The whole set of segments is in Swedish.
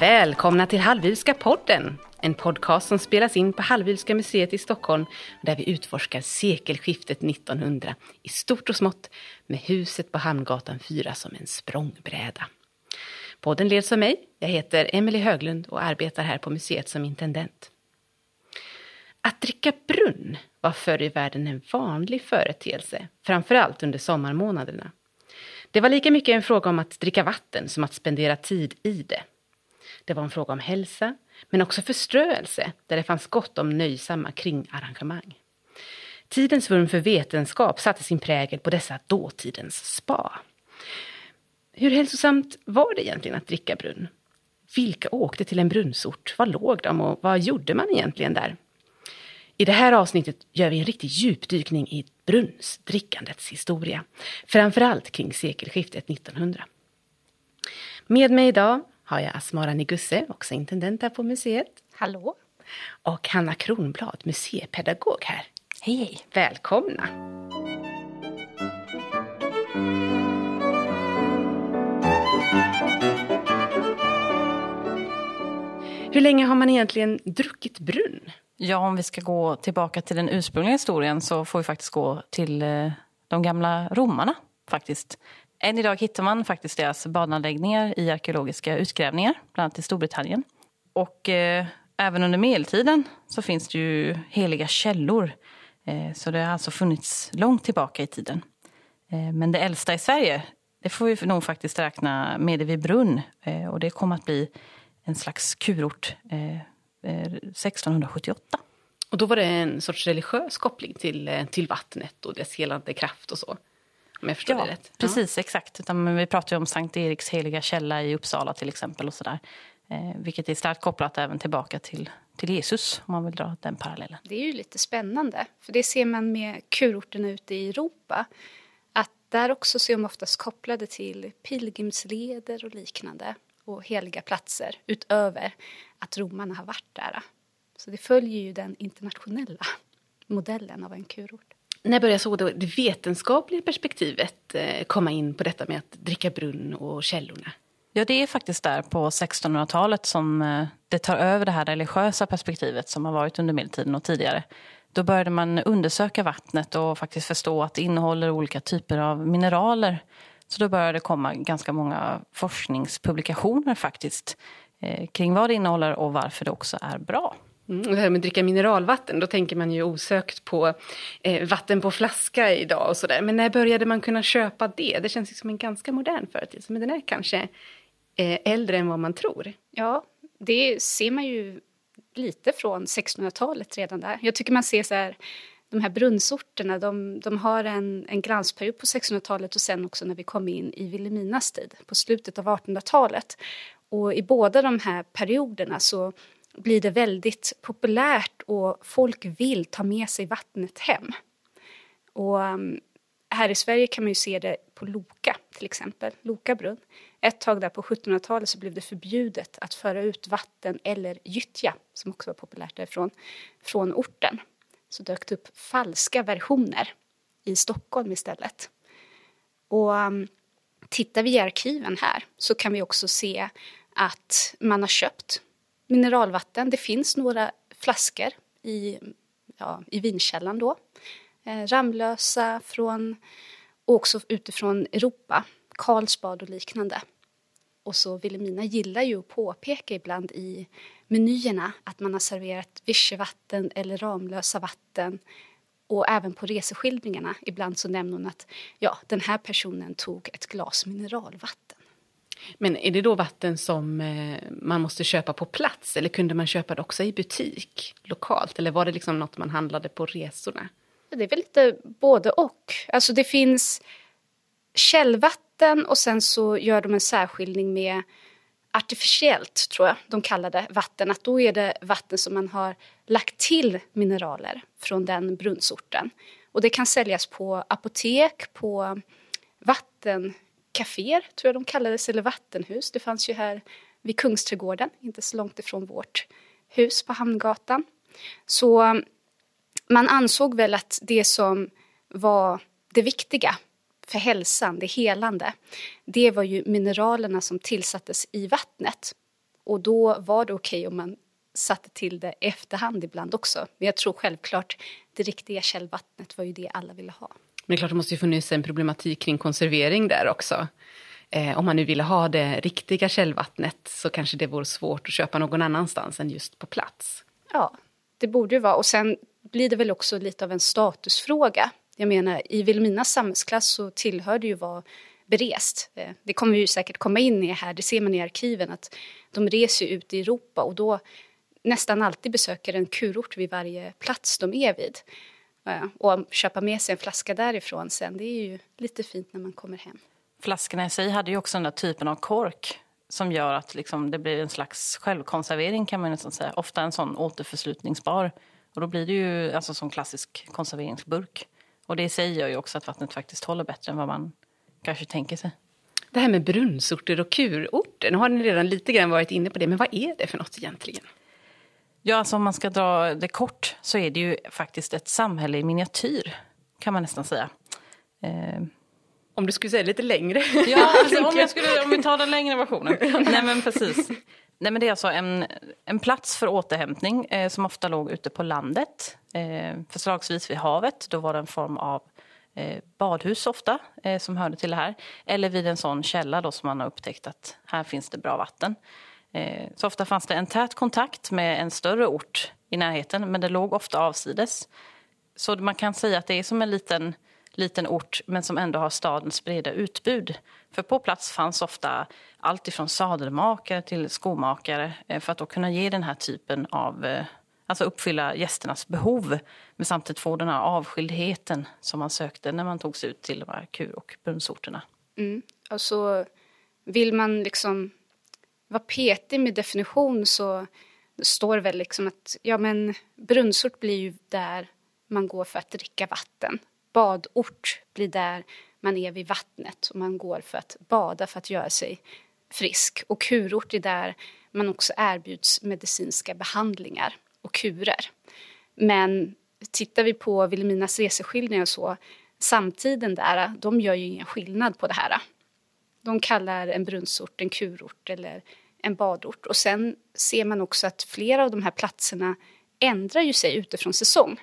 Välkomna till Hallwylska podden! En podcast som spelas in på Hallwylska museet i Stockholm där vi utforskar sekelskiftet 1900 i stort och smått med huset på Hamngatan 4 som en språngbräda. Podden leds av mig. Jag heter Emelie Höglund och arbetar här på museet som intendent. Att dricka brunn var förr i världen en vanlig företeelse, framförallt under sommarmånaderna. Det var lika mycket en fråga om att dricka vatten som att spendera tid i det. Det var en fråga om hälsa, men också förströelse, där det fanns gott om nöjsamma kringarrangemang. Tidens vurm för vetenskap satte sin prägel på dessa dåtidens spa. Hur hälsosamt var det egentligen att dricka brunn? Vilka åkte till en brunnsort? Var låg de och vad gjorde man egentligen där? I det här avsnittet gör vi en riktig djupdykning i brunnsdrickandets historia. Framförallt kring sekelskiftet 1900. Med mig idag har jag Asmara Nigusse, också intendent här på museet. Hallå. Och Hanna Kronblad, museipedagog här. Hej, hej. Välkomna. Hur länge har man egentligen druckit brunn? Ja, om vi ska gå tillbaka till den ursprungliga historien så får vi faktiskt gå till eh, de gamla romarna. faktiskt. Än idag hittar man faktiskt deras badanläggningar i arkeologiska utgrävningar, bland annat i Storbritannien. Och eh, även under medeltiden så finns det ju heliga källor. Eh, så det har alltså funnits långt tillbaka i tiden. Eh, men det äldsta i Sverige, det får vi nog faktiskt räkna Medevibrunn. Eh, och det kommer att bli en slags kurort 1678. Eh, eh och då var det en sorts religiös koppling till, eh, till vattnet och dess helande kraft och så? Om jag förstår ja, det rätt. precis. Exakt. Utan vi pratar om Sankt Eriks heliga källa i Uppsala till exempel. och så där. Eh, vilket är starkt kopplat även tillbaka till, till Jesus, om man vill dra den parallellen. Det är ju lite spännande, för det ser man med kurorterna ute i Europa. Att där också så är de oftast kopplade till pilgrimsleder och liknande och heliga platser utöver att romarna har varit där. Så det följer ju den internationella modellen av en kurort. När började så det vetenskapliga perspektivet eh, komma in på detta med att dricka brunn och källorna? Ja, det är faktiskt där på 1600-talet som eh, det tar över det här religiösa perspektivet som har varit under medeltiden och tidigare. Då började man undersöka vattnet och faktiskt förstå att det innehåller olika typer av mineraler så då började det komma ganska många forskningspublikationer faktiskt eh, kring vad det innehåller och varför det också är bra. Mm, det här med att dricka mineralvatten, då tänker man ju osökt på eh, vatten på flaska idag och sådär. Men när började man kunna köpa det? Det känns ju som en ganska modern företeelse, men den är kanske eh, äldre än vad man tror. Ja, det ser man ju lite från 1600-talet redan där. Jag tycker man ser så här de här brunnsorterna, de, de har en, en glansperiod på 1600-talet och sen också när vi kom in i Vilhelminas tid, på slutet av 1800-talet. Och i båda de här perioderna så blir det väldigt populärt och folk vill ta med sig vattnet hem. Och um, här i Sverige kan man ju se det på Loka till exempel, Loka brunn. Ett tag där på 1700-talet så blev det förbjudet att föra ut vatten eller gyttja, som också var populärt därifrån, från orten så dök det upp falska versioner i Stockholm istället. Och um, tittar vi i arkiven här så kan vi också se att man har köpt mineralvatten. Det finns några flaskor i, ja, i vinkällan då. Eh, Ramlösa från, och också utifrån Europa, Karlsbad och liknande. Och så Vilhelmina gillar ju att påpeka ibland i menyerna att man har serverat vichyvatten eller Ramlösa vatten. Och även på reseskildringarna ibland så nämner hon att ja, den här personen tog ett glas mineralvatten. Men är det då vatten som eh, man måste köpa på plats eller kunde man köpa det också i butik lokalt? Eller var det liksom något man handlade på resorna? Det är väl lite både och. Alltså det finns källvatten och sen så gör de en särskiljning med artificiellt, tror jag de kallar det, vatten. Att då är det vatten som man har lagt till mineraler från den brunnsorten. Och det kan säljas på apotek, på vatten kaféer, tror jag de kallades, eller vattenhus. Det fanns ju här vid Kungsträdgården, inte så långt ifrån vårt hus på Hamngatan. Så mm, man ansåg väl att det som var det viktiga för hälsan, det helande, det var ju mineralerna som tillsattes i vattnet. Och då var det okej okay om man satte till det efterhand ibland också. Men jag tror självklart det riktiga källvattnet var ju det alla ville ha. Men det är klart det måste ju funnits en problematik kring konservering där också. Eh, om man nu ville ha det riktiga källvattnet så kanske det vore svårt att köpa någon annanstans än just på plats. Ja, det borde det vara. Och sen blir det väl också lite av en statusfråga. Jag menar, i Vilhelminas samhällsklass så tillhör det ju vara berest. Eh, det kommer vi ju säkert komma in i här, det ser man i arkiven att de reser ut i Europa och då nästan alltid besöker en kurort vid varje plats de är vid. Och köpa med sig en flaska därifrån sen, det är ju lite fint när man kommer hem. Flaskorna i sig hade ju också den där typen av kork som gör att liksom det blir en slags självkonservering kan man nästan säga. Ofta en sån återförslutningsbar. Och då blir det ju alltså som klassisk konserveringsburk. Och det i sig gör ju också att vattnet faktiskt håller bättre än vad man kanske tänker sig. Det här med brunnsorter och kurorter, nu har ni redan lite grann varit inne på det, men vad är det för något egentligen? Ja, alltså om man ska dra det kort så är det ju faktiskt ett samhälle i miniatyr, kan man nästan säga. Eh. Om du skulle säga lite längre. Ja, alltså, om, jag skulle, om vi tar den längre versionen. Nej, men precis. Nej, men det är alltså en, en plats för återhämtning eh, som ofta låg ute på landet. Eh, förslagsvis vid havet. Då var det en form av eh, badhus ofta eh, som hörde till det här. Eller vid en sån källa då som man har upptäckt att här finns det bra vatten. Eh, så ofta fanns det en tät kontakt med en större ort i närheten men det låg ofta avsides. Så man kan säga att det är som en liten, liten ort men som ändå har stadens breda utbud. För på plats fanns ofta allt ifrån sadelmakare till skomakare eh, för att då kunna ge den här typen av eh, Alltså uppfylla gästernas behov men samtidigt få den här avskildheten som man sökte när man tog sig ut till de här kur och brunnsorterna. Mm. Alltså, vill man liksom vara petig med definition så står det väl liksom att ja, men brunnsort blir ju där man går för att dricka vatten. Badort blir där man är vid vattnet och man går för att bada för att göra sig frisk. Och kurort är där man också erbjuds medicinska behandlingar och kurer. Men tittar vi på Vilhelminas reseskildringar och så, samtiden där, de gör ju ingen skillnad på det här. De kallar en brunnsort en kurort eller en badort. Och sen ser man också att flera av de här platserna ändrar ju sig utifrån säsong.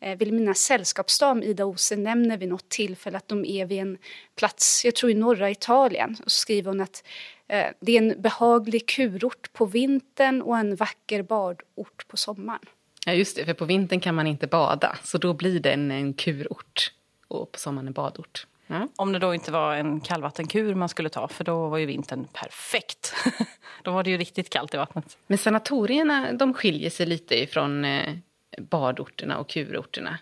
Eh, sällskapsdam Ida Ose nämner vid något tillfälle att de är vid en plats, jag tror i norra Italien. Och så skriver hon att eh, det är en behaglig kurort på vintern och en vacker badort på sommaren. Ja just det, för på vintern kan man inte bada så då blir det en, en kurort och på sommaren en badort. Mm. Om det då inte var en kallvattenkur man skulle ta, för då var ju vintern perfekt. då var det ju riktigt kallt i vattnet. Men sanatorierna de skiljer sig lite ifrån eh, badorterna och kurorterna.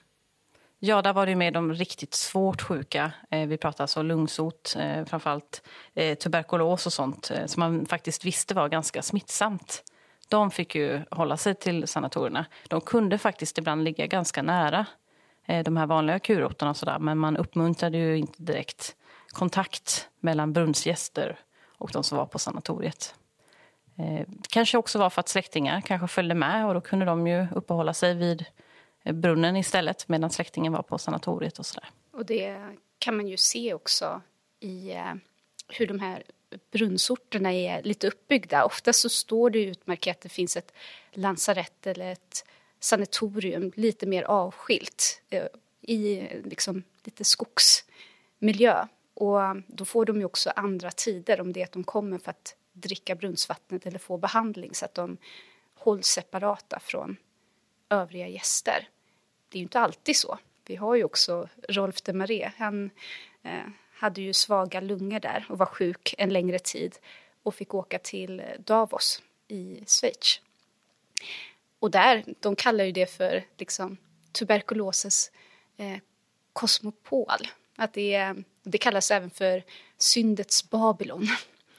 Ja, där var det med de riktigt svårt sjuka. Eh, vi pratar alltså lungsot, eh, framförallt tuberkulos och sånt som man faktiskt visste var ganska smittsamt. De fick ju hålla sig till sanatorierna. De kunde faktiskt ibland ligga ganska nära Eh, de här vanliga kurorterna och sådär. Men man uppmuntrade ju inte direkt kontakt mellan brunnsgäster och de som var på sanatoriet. Eh, kanske också var för att släktingar kanske följde med och då kunde de ju uppehålla sig vid eh, brunnen istället medan släktingen var på sanatoriet och sådär. Och det kan man ju se också i eh, hur de här brunnsorterna är lite uppbyggda. Ofta så står det utmärkt att det finns ett lasarett eller ett sanatorium lite mer avskilt eh, i liksom lite skogsmiljö. Och då får de ju också andra tider om det är att de kommer för att dricka brunnsvattnet eller få behandling så att de hålls separata från övriga gäster. Det är ju inte alltid så. Vi har ju också Rolf de Maré. Han eh, hade ju svaga lungor där och var sjuk en längre tid och fick åka till Davos i Schweiz. Och där, de kallar ju det för liksom, tuberkulosens eh, kosmopol. Att det, det kallas även för syndets Babylon.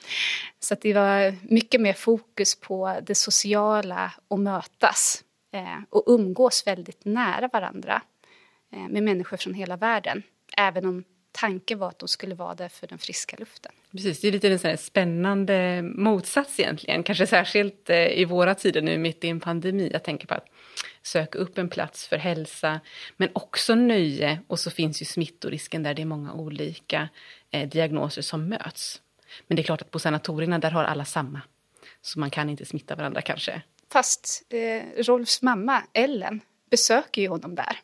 Så att det var mycket mer fokus på det sociala och mötas eh, och umgås väldigt nära varandra eh, med människor från hela världen. Även om tanken var att de skulle vara där för den friska luften. Precis, det är lite en spännande motsats egentligen. Kanske särskilt eh, i våra tider nu mitt i en pandemi. Jag tänker på att söka upp en plats för hälsa, men också nöje. Och så finns ju smittorisken där det är många olika eh, diagnoser som möts. Men det är klart att på sanatorierna där har alla samma. Så man kan inte smitta varandra kanske. Fast eh, Rolfs mamma, Ellen, besöker ju honom där.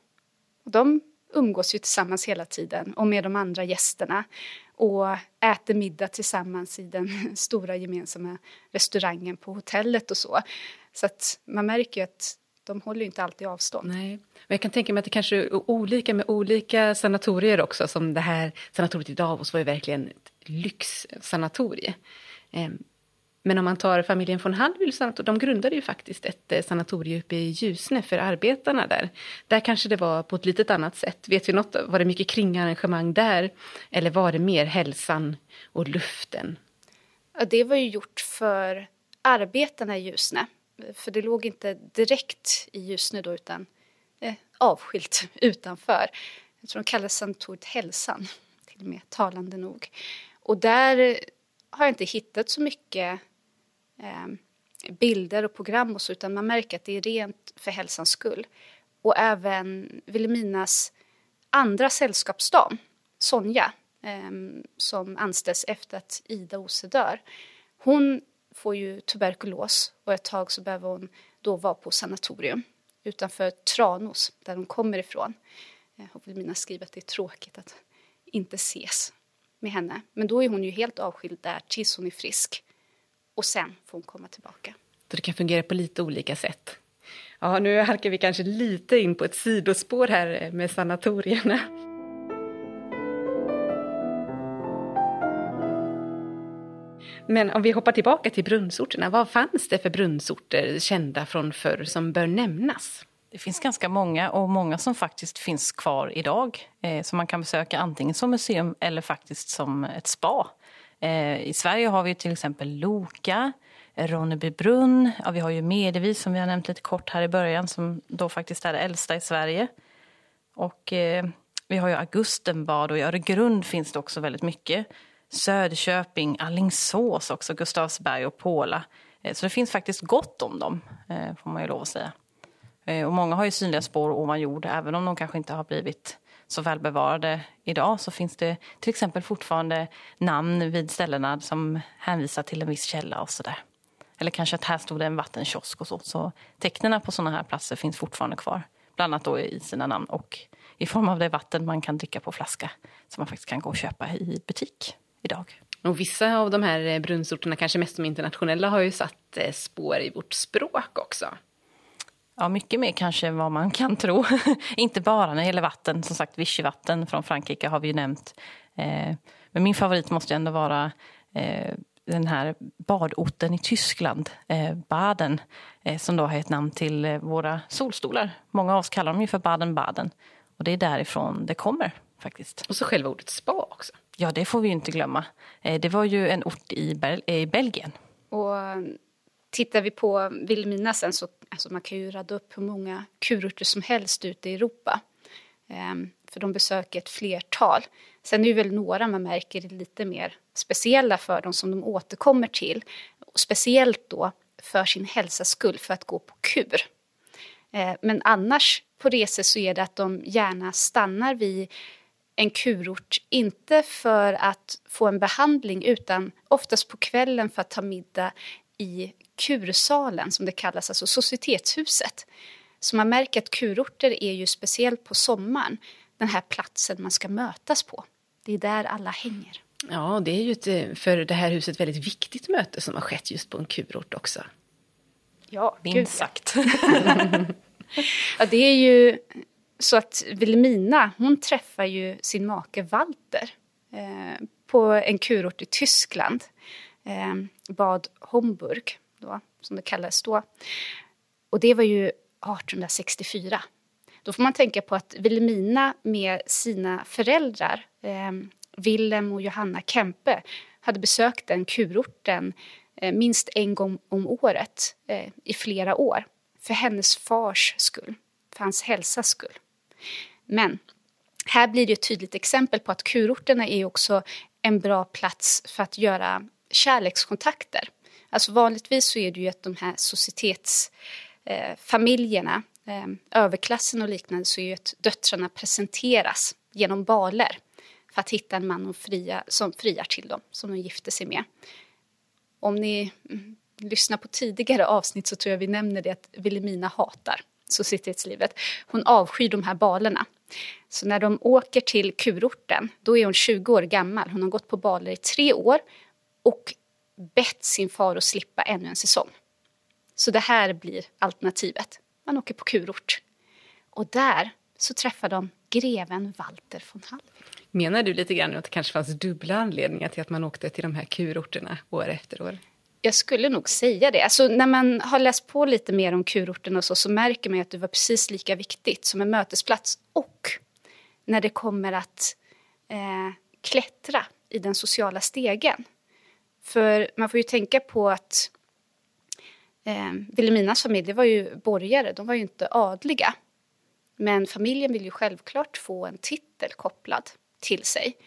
Och de umgås ju tillsammans hela tiden och med de andra gästerna och äter middag tillsammans i den stora gemensamma restaurangen på hotellet och så. Så att man märker ju att de håller inte alltid avstånd. Nej. Men jag kan tänka mig att det kanske är olika med olika sanatorier också, som det här sanatoriet i Davos var ju verkligen ett lyxsanatorie. Ehm, men om man tar familjen von Hallwyl, de grundade ju faktiskt ett eh, sanatorium uppe i Ljusne för arbetarna där. Där kanske det var på ett litet annat sätt. Vet vi något? Var det mycket kringarrangemang där? Eller var det mer hälsan och luften? Ja, det var ju gjort för arbetarna i Ljusne. För det låg inte direkt i Ljusne då, utan eh, avskilt utanför. Jag tror de kallade sanatoriet Hälsan, till och med talande nog. Och där har jag inte hittat så mycket Ehm, bilder och program och så, utan man märker att det är rent för hälsans skull. Och även Vilhelminas andra sällskapsdam, Sonja, eh, som anställs efter att Ida Ose dör. Hon får ju tuberkulos och ett tag så behöver hon då vara på sanatorium utanför Tranås, där hon kommer ifrån. Eh, och Vilhelmina skriver att det är tråkigt att inte ses med henne. Men då är hon ju helt avskild där tills hon är frisk och sen får hon komma tillbaka. Så det kan fungera på lite olika sätt. Ja, nu halkar vi kanske lite in på ett sidospår här med sanatorierna. Men om vi hoppar tillbaka till brunnsorterna, vad fanns det för brunnsorter kända från förr som bör nämnas? Det finns ganska många och många som faktiskt finns kvar idag. Eh, som man kan besöka antingen som museum eller faktiskt som ett spa. Eh, I Sverige har vi till exempel Loka, eh, Ronnebybrunn, ja, vi har ju Medevi som vi har nämnt lite kort här i början som då faktiskt är det äldsta i Sverige. Och eh, vi har ju Augustenbad och i Öregrund finns det också väldigt mycket. Söderköping, Allingsås också, Gustavsberg och Påla. Eh, så det finns faktiskt gott om dem, eh, får man ju lov att säga. Eh, och många har ju synliga spår ovan jord, även om de kanske inte har blivit så välbevarade idag så finns det till exempel fortfarande namn vid ställena som hänvisar till en viss källa och sådär. Eller kanske att här stod det en vattenkiosk och så. Så tecknen på sådana här platser finns fortfarande kvar. Bland annat då i sina namn och i form av det vatten man kan dricka på flaska som man faktiskt kan gå och köpa i butik idag. Och vissa av de här brunnsorterna, kanske mest de internationella, har ju satt eh, spår i vårt språk också. Ja, mycket mer kanske än vad man kan tro. Inte bara när det gäller vatten. Som sagt, Vichyvatten från Frankrike har vi ju nämnt. Eh, men min favorit måste ändå vara eh, den här badorten i Tyskland, eh, Baden, eh, som då har ett namn till eh, våra solstolar. Många av oss kallar dem ju för Baden-Baden. Och det är därifrån det kommer faktiskt. Och så själva ordet spa också. Ja, det får vi inte glömma. Eh, det var ju en ort i, Bel i Belgien. Och tittar vi på Vilhelmina sen så alltså man kan ju rada upp hur många kurorter som helst ute i Europa. Um, för de besöker ett flertal. Sen är det väl några man märker är lite mer speciella för dem som de återkommer till. Speciellt då för sin hälsas skull, för att gå på kur. Ehm, men annars på resor så är det att de gärna stannar vid en kurort, inte för att få en behandling utan oftast på kvällen för att ta middag i kursalen som det kallas, alltså societetshuset. Så man märker att kurorter är ju speciellt på sommaren den här platsen man ska mötas på. Det är där alla hänger. Ja, det är ju ett, eh, för det här huset väldigt viktigt möte som har skett just på en kurort också. Ja, minst sagt. ja, det är ju så att Vilhelmina, hon träffar ju sin make Walter eh, på en kurort i Tyskland, eh, Bad Homburg då, som det kallades då. Och det var ju 1864. Då får man tänka på att Vilhelmina med sina föräldrar, eh, Willem och Johanna Kempe, hade besökt den kurorten eh, minst en gång om året eh, i flera år. För hennes fars skull, för hans hälsas skull. Men här blir det ett tydligt exempel på att kurorterna är också en bra plats för att göra kärlekskontakter. Alltså vanligtvis så är det ju att de här societetsfamiljerna, eh, överklassen och liknande, så är ju att döttrarna presenteras genom baler för att hitta en man fria, som friar till dem, som de gifter sig med. Om ni mm, lyssnar på tidigare avsnitt så tror jag vi nämner det att Vilhelmina hatar societetslivet. Hon avskyr de här balerna. Så när de åker till kurorten, då är hon 20 år gammal. Hon har gått på baler i tre år och bett sin far att slippa ännu en säsong. Så det här blir alternativet. Man åker på kurort. Och där så träffar de greven Walter von Hallwyl. Menar du lite grann att det kanske fanns dubbla anledningar till att man åkte till de här kurorterna år efter år? Jag skulle nog säga det. Alltså, när man har läst på lite mer om kurorten och så, så märker man att det var precis lika viktigt som en mötesplats. Och när det kommer att eh, klättra i den sociala stegen. För man får ju tänka på att eh, Vilhelminas familj var ju borgare, de var ju inte adliga. Men familjen vill ju självklart få en titel kopplad till sig.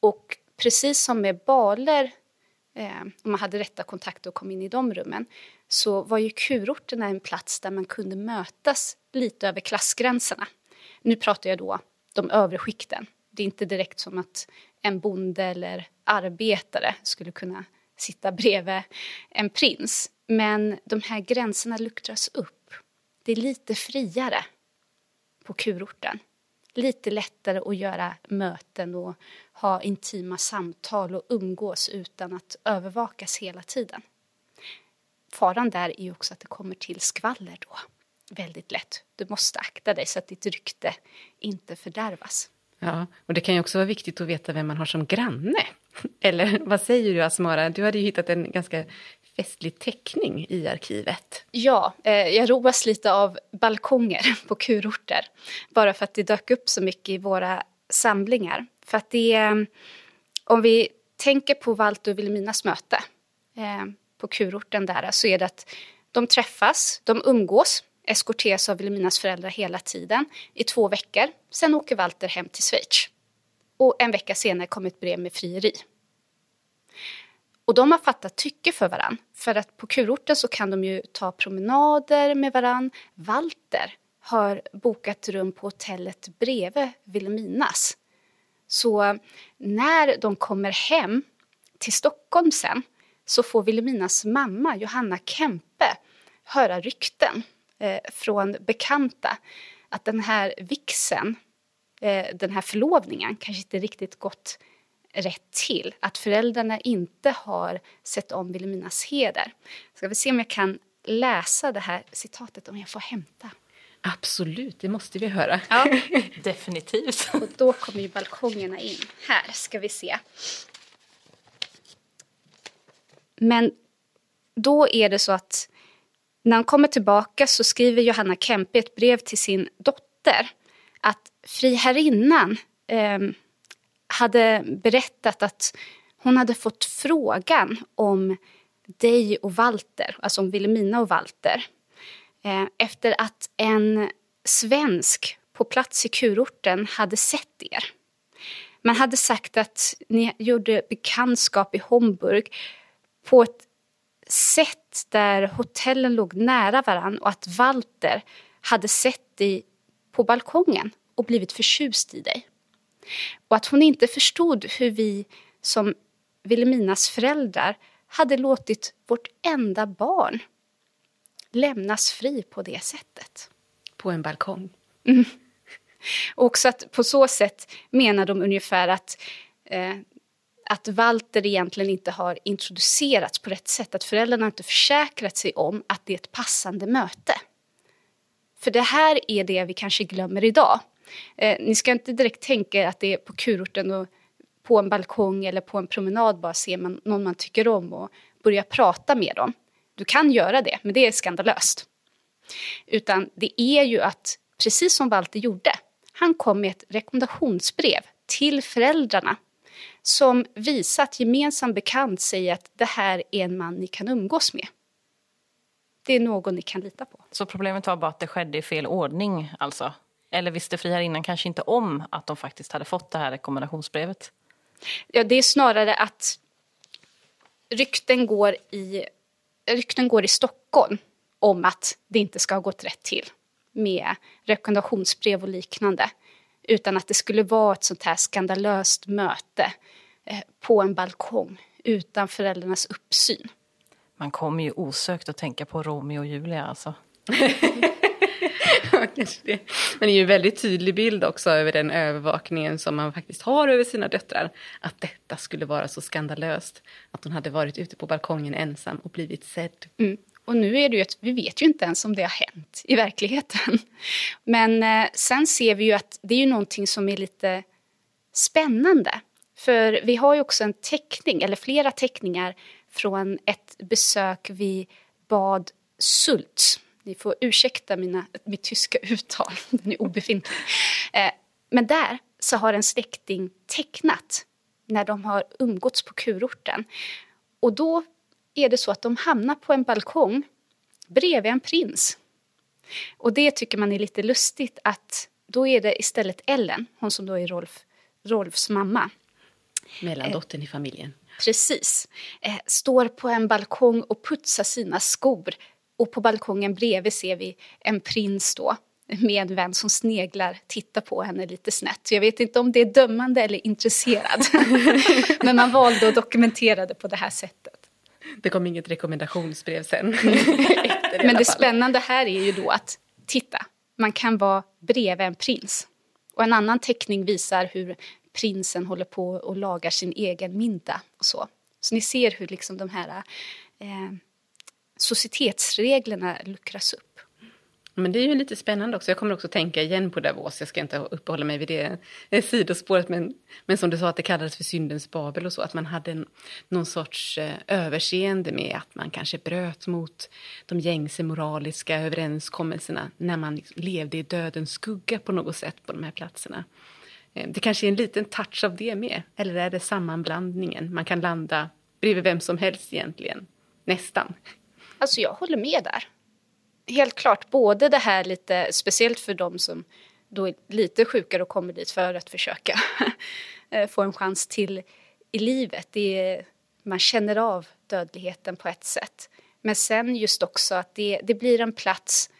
Och precis som med baler, eh, om man hade rätta kontakter och kom in i de rummen, så var ju kurorterna en plats där man kunde mötas lite över klassgränserna. Nu pratar jag då de övre skikten. Det är inte direkt som att en bonde eller arbetare skulle kunna sitta bredvid en prins. Men de här gränserna luckras upp. Det är lite friare på kurorten. Lite lättare att göra möten och ha intima samtal och umgås utan att övervakas hela tiden. Faran där är också att det kommer till skvaller då. Väldigt lätt. Du måste akta dig så att ditt rykte inte fördärvas. Ja, och det kan ju också vara viktigt att veta vem man har som granne. Eller vad säger du Asmara? Du hade ju hittat en ganska festlig teckning i arkivet. Ja, eh, jag roas lite av balkonger på kurorter. Bara för att det dök upp så mycket i våra samlingar. För att det är, om vi tänker på Walter och Vilhelminas möte eh, på kurorten där så är det att de träffas, de umgås, eskorteras av Vilhelminas föräldrar hela tiden i två veckor. Sen åker Walter hem till Schweiz. Och en vecka senare kommer ett brev med frieri. Och de har fattat tycke för varann. För att på kurorten så kan de ju ta promenader med varann. Walter har bokat rum på hotellet bredvid Vilhelminas. Så när de kommer hem till Stockholm sen så får Vilhelminas mamma Johanna Kempe höra rykten eh, från bekanta att den här vixen, eh, den här förlovningen kanske inte riktigt gått rätt till. Att föräldrarna inte har sett om Vilhelminas heder. Ska vi se om jag kan läsa det här citatet om jag får hämta. Absolut, det måste vi höra. Ja, definitivt. Och då kommer ju balkongerna in. Här ska vi se. Men då är det så att när han kommer tillbaka så skriver Johanna Kempe ett brev till sin dotter att friherrinnan eh, hade berättat att hon hade fått frågan om dig och Walter, alltså om Vilhelmina och Walter. Eh, efter att en svensk på plats i kurorten hade sett er. Man hade sagt att ni gjorde bekantskap i Homburg på ett sätt där hotellen låg nära varann och att Walter hade sett dig på balkongen och blivit förtjust i dig. Och att hon inte förstod hur vi som Vilhelminas föräldrar hade låtit vårt enda barn lämnas fri på det sättet. På en balkong. Mm. Och också att på så sätt menar de ungefär att, eh, att Walter egentligen inte har introducerats på rätt sätt. Att föräldrarna inte försäkrat sig om att det är ett passande möte. För det här är det vi kanske glömmer idag. Eh, ni ska inte direkt tänka att det är på kurorten och på en balkong eller på en promenad bara ser man någon man tycker om och börjar prata med dem. Du kan göra det, men det är skandalöst. Utan det är ju att, precis som Walter gjorde, han kom med ett rekommendationsbrev till föräldrarna som visar att gemensam bekant säger att det här är en man ni kan umgås med. Det är någon ni kan lita på. Så problemet var bara att det skedde i fel ordning alltså? Eller visste friherrinnan kanske inte om att de faktiskt hade fått det här rekommendationsbrevet? Ja, det är snarare att rykten går i, rykten går i Stockholm om att det inte ska ha gått rätt till med rekommendationsbrev och liknande. Utan att det skulle vara ett sånt här skandalöst möte eh, på en balkong utan föräldrarnas uppsyn. Man kommer ju osökt att tänka på Romeo och Julia alltså. det. Men det är ju en väldigt tydlig bild också över den övervakningen som man faktiskt har över sina döttrar. Att detta skulle vara så skandalöst. Att hon hade varit ute på balkongen ensam och blivit sedd. Mm. Och nu är det ju att vi vet ju inte ens om det har hänt i verkligheten. Men eh, sen ser vi ju att det är ju någonting som är lite spännande. För vi har ju också en teckning, eller flera teckningar från ett besök vid bad Sult. Ni får ursäkta mina, mitt tyska uttal, den är obefintlig. Eh, men där så har en släkting tecknat när de har umgåtts på kurorten. Och då är det så att de hamnar på en balkong bredvid en prins. Och det tycker man är lite lustigt att då är det istället Ellen, hon som då är Rolf, Rolfs mamma. Mellandottern i familjen. Precis. Eh, står på en balkong och putsar sina skor. Och på balkongen bredvid ser vi en prins då med en vän som sneglar, tittar på henne lite snett. Jag vet inte om det är dömande eller intresserad. Men man valde att dokumentera det på det här sättet. Det kom inget rekommendationsbrev sen. Men det spännande här är ju då att titta, man kan vara bredvid en prins. Och en annan teckning visar hur prinsen håller på och lagar sin egen middag och så. Så ni ser hur liksom de här eh, societetsreglerna luckras upp. Men det är ju lite spännande också. Jag kommer också tänka igen på Davos. Jag ska inte uppehålla mig vid det sidospåret. Men, men som du sa att det kallades för syndens Babel och så. Att man hade en, någon sorts eh, överseende med att man kanske bröt mot de gängse moraliska överenskommelserna. När man liksom levde i dödens skugga på något sätt på de här platserna. Eh, det kanske är en liten touch av det med. Eller är det sammanblandningen? Man kan landa bredvid vem som helst egentligen. Nästan. Alltså jag håller med där helt klart både det här lite, speciellt för de som då är lite sjukare och kommer dit för att försöka eh, få en chans till i livet. Det är, man känner av dödligheten på ett sätt. Men sen just också att det, det blir en plats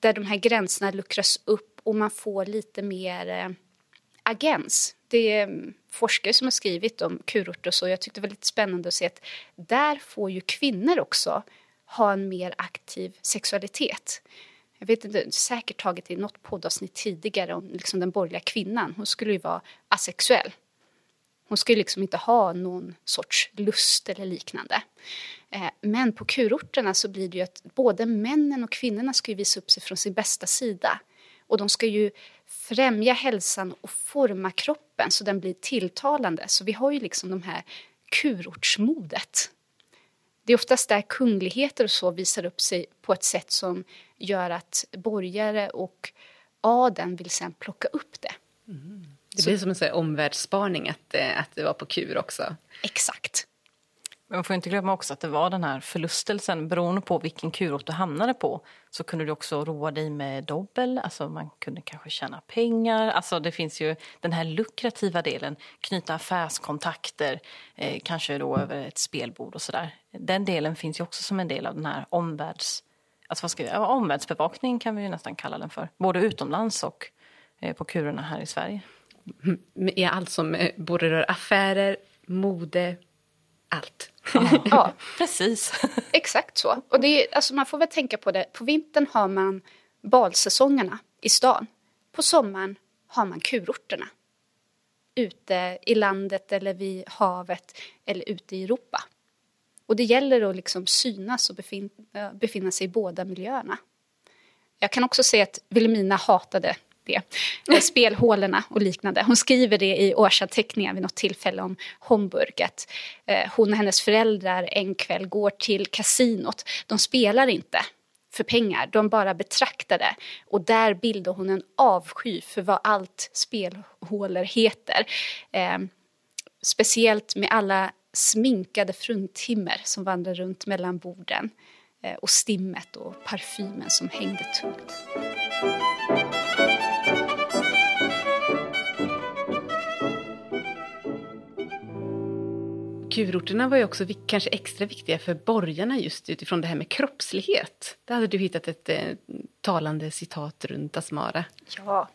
där de här gränserna luckras upp och man får lite mer eh, agens. Det är mm, forskare som har skrivit om kurorter och så. Jag tyckte det var lite spännande att se att där får ju kvinnor också ha en mer aktiv sexualitet. Jag vet inte, säkert tagit i något poddavsnitt tidigare om liksom den borgerliga kvinnan. Hon skulle ju vara asexuell. Hon skulle liksom inte ha någon sorts lust eller liknande. Eh, men på kurorterna så blir det ju att både männen och kvinnorna ska ju visa upp sig från sin bästa sida. Och de ska ju främja hälsan och forma kroppen så den blir tilltalande. Så vi har ju liksom de här kurortsmodet det är oftast där kungligheter och så visar upp sig på ett sätt som gör att borgare och adeln vill sen plocka upp det. Mm. Det blir som en omvärldsspaning att, eh, att det var på kur också. Exakt. Men man får inte glömma också att det var den här förlustelsen. Beroende på vilken kurort du hamnade på så kunde du också roa dig med dobbel. Alltså man kunde kanske tjäna pengar. Alltså det finns ju den här lukrativa delen. Knyta affärskontakter, eh, kanske då över ett spelbord och sådär. Den delen finns ju också som en del av den här omvärlds... Alltså vad ska vi, omvärldsbevakning kan vi ju nästan kalla den för. Både utomlands och eh, på kurerna här i Sverige. Mm, är allt som eh, både rör affärer, mode, allt. Ja, precis. Exakt så. Och det är, alltså man får väl tänka på det. På vintern har man balsäsongerna i stan. På sommaren har man kurorterna. Ute i landet eller vid havet eller ute i Europa. Och det gäller att liksom synas och befin befinna sig i båda miljöerna. Jag kan också säga att Wilhelmina hatade det. Spelhålorna och liknande. Hon skriver det i årsanteckningar vid något tillfälle om Homburg. Att eh, hon och hennes föräldrar en kväll går till kasinot. De spelar inte för pengar, de bara betraktar det. Och där bildar hon en avsky för vad allt spelhålor heter. Eh, speciellt med alla sminkade fruntimmer som vandrar runt mellan borden. Eh, och stimmet och parfymen som hängde tungt. Kurorterna var ju också kanske extra viktiga för borgarna just utifrån det här med kroppslighet. Där hade du hittat ett eh, talande citat runt Asmara. Ja.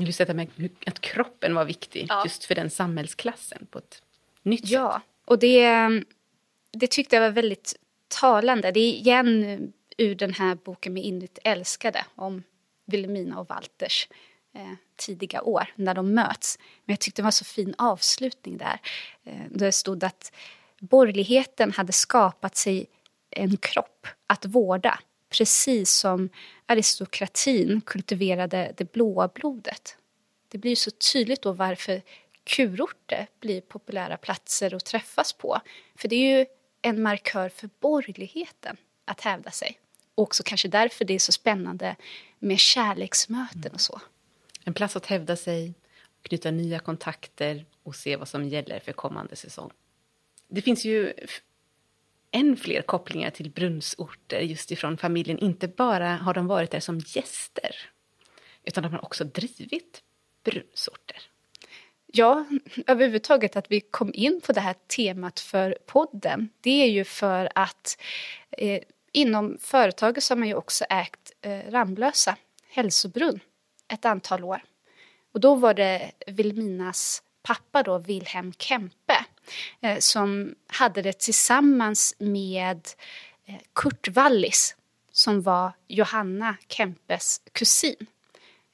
Just detta med att kroppen var viktig ja. just för den samhällsklassen på ett nytt ja. sätt. Ja, och det, det tyckte jag var väldigt talande. Det är igen ur den här boken med Inligt älskade om Wilhelmina och Walters eh, tidiga år när de möts. Men jag tyckte det var så fin avslutning där. Eh, det stod att borgerligheten hade skapat sig en kropp att vårda precis som aristokratin kultiverade det blåa blodet. Det blir så tydligt då varför kurorter blir populära platser att träffas på. För det är ju en markör för borgerligheten att hävda sig. Och också kanske därför det är så spännande med kärleksmöten och så. En plats att hävda sig, knyta nya kontakter och se vad som gäller för kommande säsong. Det finns ju än fler kopplingar till brunnsorter just ifrån familjen. Inte bara har de varit där som gäster, utan de har också drivit brunnsorter. Ja, överhuvudtaget att vi kom in på det här temat för podden, det är ju för att eh, inom företaget så har man ju också ägt eh, Ramlösa hälsobrunn ett antal år. Och då var det Vilminas pappa då, Wilhelm Kempe, eh, som hade det tillsammans med eh, Kurt Wallis, som var Johanna Kempes kusin.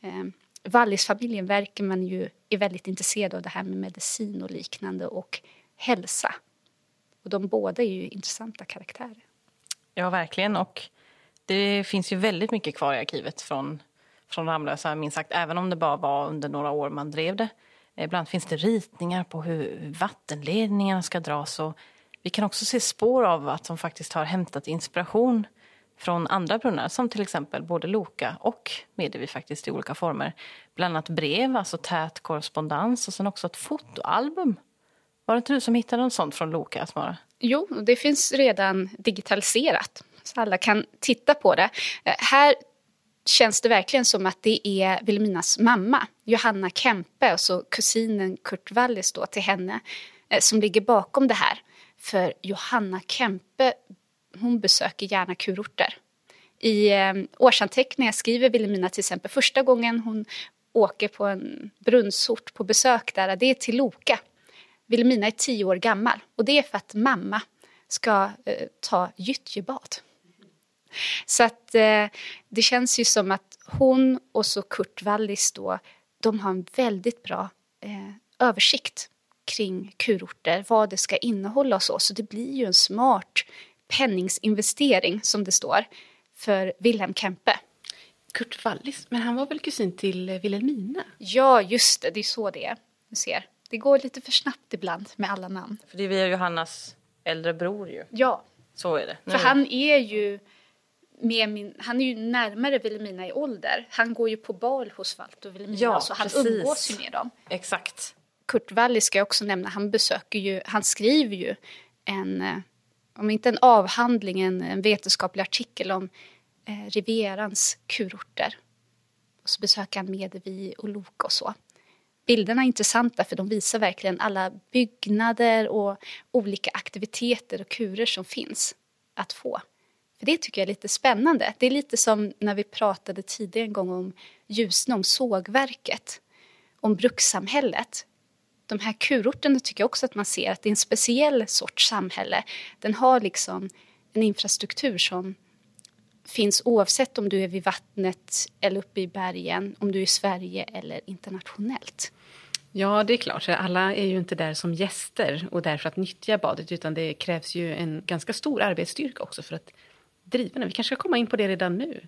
Eh, Wallisfamiljen verkar man ju är väldigt intresserad av det här med medicin och liknande och hälsa. Och de båda är ju intressanta karaktärer. Ja, verkligen. Och det finns ju väldigt mycket kvar i arkivet från, från Ramlösa, minst sagt, även om det bara var under några år man drev det. Ibland finns det ritningar på hur vattenledningarna ska dras. Och vi kan också se spår av att de faktiskt har hämtat inspiration från andra brunnar, som till exempel både Loka och Medevi faktiskt i olika former. Bland annat brev, alltså tät korrespondens och sen också ett fotoalbum. Var det inte du som hittade något sånt från Loka, Asmara? Jo, det finns redan digitaliserat, så alla kan titta på det. Eh, här känns det verkligen som att det är Vilhelminas mamma, Johanna Kempe, och så kusinen Kurt Wallis då till henne, eh, som ligger bakom det här. För Johanna Kempe, hon besöker gärna kurorter. I eh, årsanteckningar skriver Vilhelmina till exempel första gången hon åker på en brunnsort på besök där, det är till Loka. Vilhelmina är tio år gammal och det är för att mamma ska eh, ta gyttjebad. Så att eh, det känns ju som att hon och så Kurt Wallis då, de har en väldigt bra eh, översikt kring kurorter, vad det ska innehålla och så. Så det blir ju en smart penningsinvestering, som det står, för Wilhelm Kempe. Kurt Wallis, men han var väl kusin till eh, Wilhelmina? Ja, just det, det är så det är. Du ser, det går lite för snabbt ibland med alla namn. För det är via Johannas äldre bror ju. Ja. Så är det. Nu. För han är ju med min, han är ju närmare Vilhelmina i ålder. Han går ju på bal hos Walter och Vilhelmina ja, så han precis. umgås ju med dem. Exakt. Kurt Wallis ska jag också nämna, han besöker ju, han skriver ju en, eh, om inte en avhandling, en, en vetenskaplig artikel om eh, Rivierans kurorter. Och så besöker han Medevi och Loka och så. Bilderna är intressanta för de visar verkligen alla byggnader och olika aktiviteter och kurer som finns att få. För Det tycker jag är lite spännande. Det är lite som när vi pratade tidigare en gång om Ljusne, om sågverket, om brukssamhället. De här kurorterna tycker jag också att man ser att det är en speciell sorts samhälle. Den har liksom en infrastruktur som finns oavsett om du är vid vattnet eller uppe i bergen, om du är i Sverige eller internationellt. Ja, det är klart. Alla är ju inte där som gäster och där för att nyttja badet, utan det krävs ju en ganska stor arbetsstyrka också för att driva. Vi kanske ska komma in på det redan nu.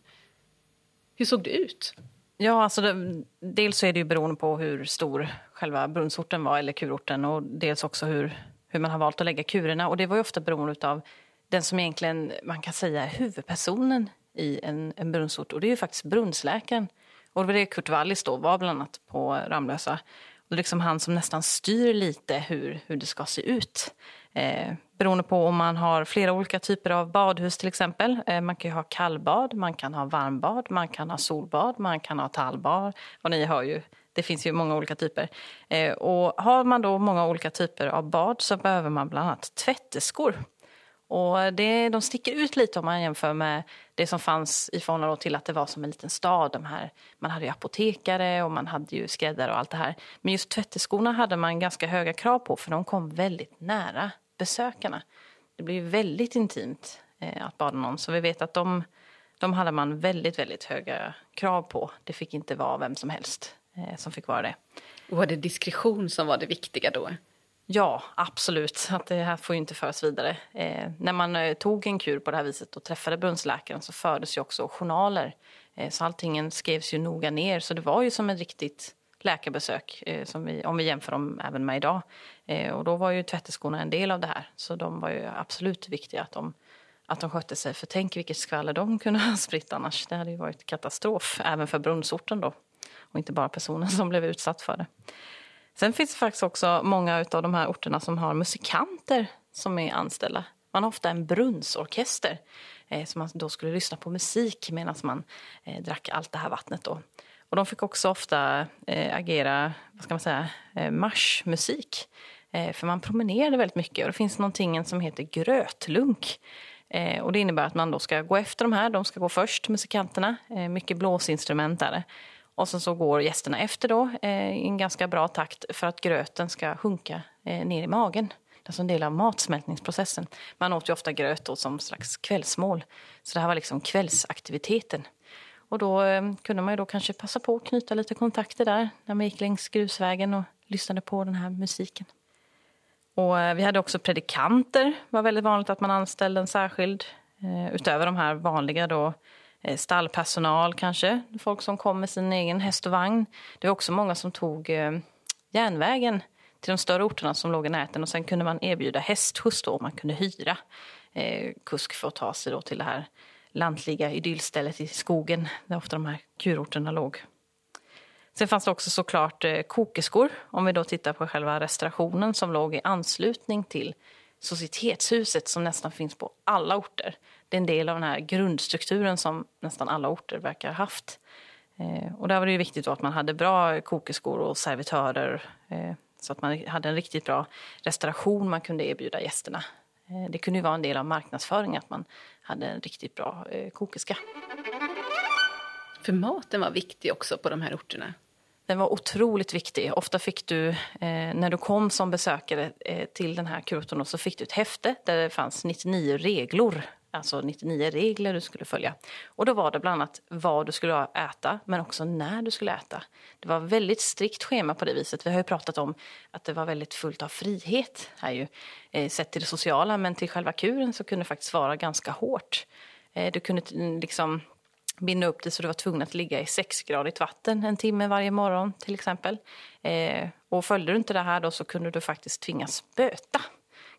Hur såg det ut? Ja, alltså det, dels så är det ju beroende på hur stor själva brunnsorten var, eller kurorten, och dels också hur, hur man har valt att lägga kurerna. Och det var ju ofta beroende av den som egentligen, man kan säga, är huvudpersonen i en, en brunnsort. Och det är ju faktiskt brunnsläkaren. Och det var det Kurt Wallis då var bland annat på Ramlösa. Och det är liksom han som nästan styr lite hur, hur det ska se ut. Eh, beroende på om man har flera olika typer av badhus till exempel. Eh, man kan ha kallbad, man kan ha varmbad, man kan ha solbad, man kan ha tallbad. Och ni hör ju, det finns ju många olika typer. Eh, och har man då många olika typer av bad så behöver man bland annat tvätteskor. Och det, de sticker ut lite om man jämför med det som fanns i förhållande till att det var som en liten stad. De här, man hade ju apotekare och man hade ju skräddare och allt det här. Men just tvätteskorna hade man ganska höga krav på för de kom väldigt nära besökarna. Det blir väldigt intimt eh, att bada någon. Så vi vet att de, de hade man väldigt, väldigt höga krav på. Det fick inte vara vem som helst eh, som fick vara det. Och var det diskretion som var det viktiga då? Ja, absolut. Att det här får ju inte föras vidare. Eh, när man eh, tog en kur på det här viset och träffade brunnsläkaren så fördes ju också journaler. Eh, så allting skrevs ju noga ner. Så det var ju som ett riktigt läkarbesök, eh, som vi, om vi jämför dem även med idag. Eh, och då var ju tvätteskorna en del av det här. Så de var ju absolut viktiga att de, att de skötte sig. För tänk vilket skvaller de kunde ha spritt annars. Det hade ju varit katastrof, även för brunnsorten då. Och inte bara personen som blev utsatt för det. Sen finns det faktiskt också många av de här orterna som har musikanter som är anställda. Man har ofta en brunnsorkester eh, som man då skulle lyssna på musik medan man eh, drack allt det här vattnet. Då. Och de fick också ofta eh, agera vad ska man säga, eh, marschmusik. Eh, för man promenerade väldigt mycket och det finns någonting som heter grötlunk. Eh, och det innebär att man då ska gå efter de här, de ska gå först, musikanterna. Eh, mycket blåsinstrument är det. Och sen så går gästerna efter då eh, i en ganska bra takt för att gröten ska sjunka eh, ner i magen. Det är alltså en del av matsmältningsprocessen. Man åt ju ofta gröt då som slags kvällsmål. Så det här var liksom kvällsaktiviteten. Och då eh, kunde man ju då kanske passa på att knyta lite kontakter där när man gick längs grusvägen och lyssnade på den här musiken. Och eh, vi hade också predikanter, det var väldigt vanligt att man anställde en särskild. Eh, utöver de här vanliga då, stallpersonal kanske, folk som kom med sin egen häst och vagn. Det var också många som tog järnvägen till de större orterna som låg i närheten och sen kunde man erbjuda hästskjuts då, man kunde hyra kusk för att ta sig då till det här lantliga idyllstället i skogen där ofta de här kurorterna låg. Sen fanns det också såklart eh, kokeskor, om vi då tittar på själva restaurationen som låg i anslutning till societetshuset som nästan finns på alla orter. Det är en del av den här grundstrukturen som nästan alla orter verkar ha haft. Eh, och där var det ju viktigt att man hade bra kokeskor och servitörer eh, så att man hade en riktigt bra restauration man kunde erbjuda gästerna. Det kunde ju vara en del av marknadsföringen att man hade en riktigt bra eh, kokerska. För maten var viktig också på de här orterna? Den var otroligt viktig. Ofta fick du, eh, när du kom som besökare eh, till den här kurorten, så fick du ett häfte där det fanns 99 reglor alltså 99 regler du skulle följa. Och då var det bland annat vad du skulle äta, men också när du skulle äta. Det var väldigt strikt schema på det viset. Vi har ju pratat om att det var väldigt fullt av frihet här ju, eh, sett till det sociala, men till själva kuren så kunde det faktiskt vara ganska hårt. Eh, du kunde liksom binda upp det så du var tvungen att ligga i sexgradigt vatten en timme varje morgon till exempel. Eh, och följde du inte det här då så kunde du faktiskt tvingas böta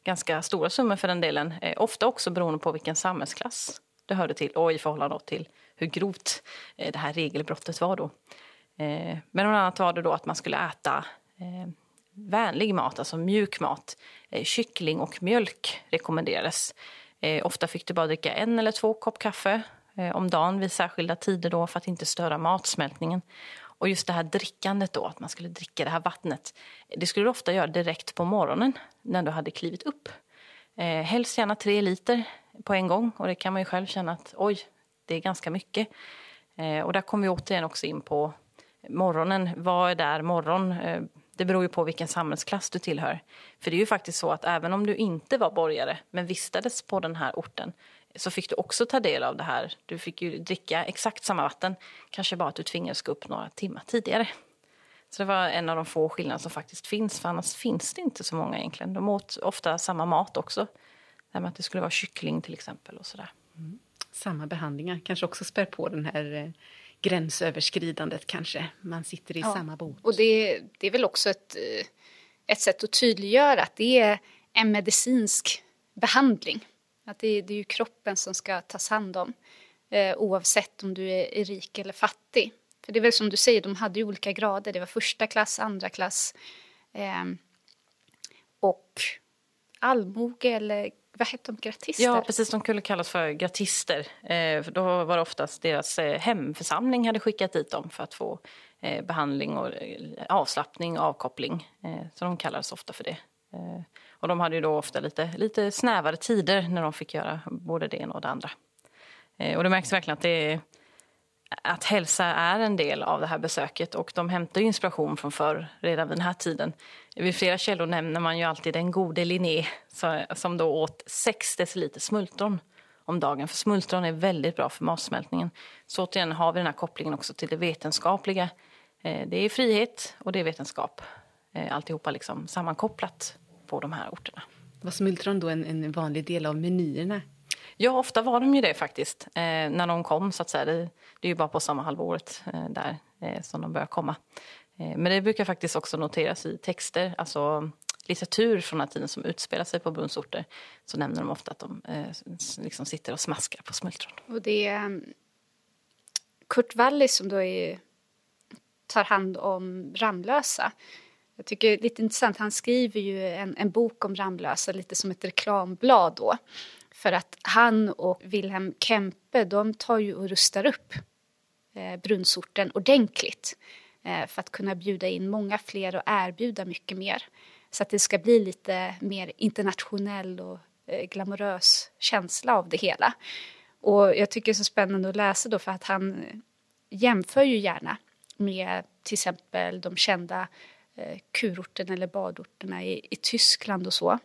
ganska stora summor för den delen. Eh, ofta också beroende på vilken samhällsklass det hörde till och i förhållande till hur grovt eh, det här regelbrottet var då. Eh, men bland annat var det då att man skulle äta eh, vänlig mat, alltså mjuk mat. Kyckling och mjölk rekommenderades. Ofta fick du bara dricka en eller två kopp kaffe om dagen vid särskilda tider då för att inte störa matsmältningen. Och just det här drickandet då, att man skulle dricka det här vattnet. Det skulle du ofta göra direkt på morgonen när du hade klivit upp. Eh, helst gärna tre liter på en gång och det kan man ju själv känna att oj, det är ganska mycket. Eh, och där kommer vi återigen också in på morgonen. Vad är där morgon? Eh, det beror ju på vilken samhällsklass du tillhör. För det är ju faktiskt så att även om du inte var borgare men vistades på den här orten så fick du också ta del av det här. Du fick ju dricka exakt samma vatten, kanske bara att du tvingades gå upp några timmar tidigare. Så det var en av de få skillnader som faktiskt finns, för annars finns det inte så många egentligen. De åt ofta samma mat också. Det med att det skulle vara kyckling till exempel och sådär. Mm. Samma behandlingar kanske också spär på den här eh, gränsöverskridandet kanske. Man sitter i ja. samma båt. Och det, det är väl också ett, eh, ett sätt att tydliggöra att det är en medicinsk behandling. Att det, det är ju kroppen som ska tas hand om eh, oavsett om du är, är, rik eller fattig. För det är väl som du säger, de hade ju olika grader. Det var första klass, andra klass eh, och allmoge eller vad hette de, gratister? Ja, precis. De kunde kallas för gratister. Eh, för då var det oftast deras eh, hemförsamling hade skickat dit dem för att få eh, behandling och eh, avslappning och avkoppling. Eh, så de kallades ofta för det. Eh, och de hade ju då ofta lite, lite snävare tider när de fick göra både det ena och det andra. Eh, och det märks verkligen att det att hälsa är en del av det här besöket och de hämtar inspiration från förr, redan vid den här tiden. Vid flera källor nämner man ju alltid den gode Linné som då åt 6 deciliter smultron om dagen. För smultron är väldigt bra för matsmältningen. Så återigen har vi den här kopplingen också till det vetenskapliga. Eh, det är frihet och det är vetenskap. Eh, alltihopa liksom sammankopplat på de här orterna. Var smultron då en, en vanlig del av menyerna? Ja, ofta var de ju det faktiskt. Eh, när de kom så att säga. Det, det är ju bara på sommarhalvåret eh, där eh, som de börjar komma. Eh, men det brukar faktiskt också noteras i texter, alltså litteratur från den tiden som utspelar sig på brunnsorter. Så nämner de ofta att de eh, liksom sitter och smaskar på smultron. Och det är um, Kurt Wallis som då är, tar hand om Ramlösa. Jag tycker det är lite intressant, han skriver ju en, en bok om Ramlösa lite som ett reklamblad då. För att han och Wilhelm Kempe, de tar ju och rustar upp eh, brunnsorten ordentligt. Eh, för att kunna bjuda in många fler och erbjuda mycket mer. Så att det ska bli lite mer internationell och eh, glamorös känsla av det hela. Och jag tycker det är så spännande att läsa då för att han eh, jämför ju gärna med till exempel de kända Eh, kurorterna eller badorterna i, i Tyskland och så.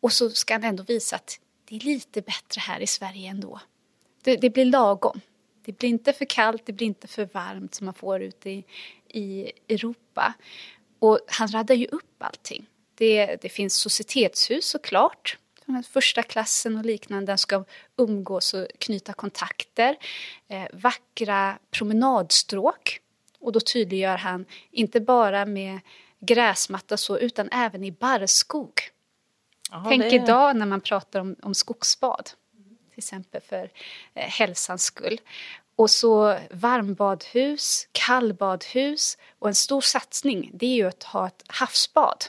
Och så ska han ändå visa att det är lite bättre här i Sverige ändå. Det, det blir lagom. Det blir inte för kallt, det blir inte för varmt som man får ute i, i Europa. Och han raddar ju upp allting. Det, det finns societetshus såklart, första klassen och liknande. Ska umgås och knyta kontakter. Eh, vackra promenadstråk. Och då tydliggör han, inte bara med gräsmatta så, utan även i barrskog. Aha, Tänk det... idag när man pratar om, om skogsbad. Till exempel för eh, hälsans skull. Och så varmbadhus, kallbadhus och en stor satsning det är ju att ha ett havsbad.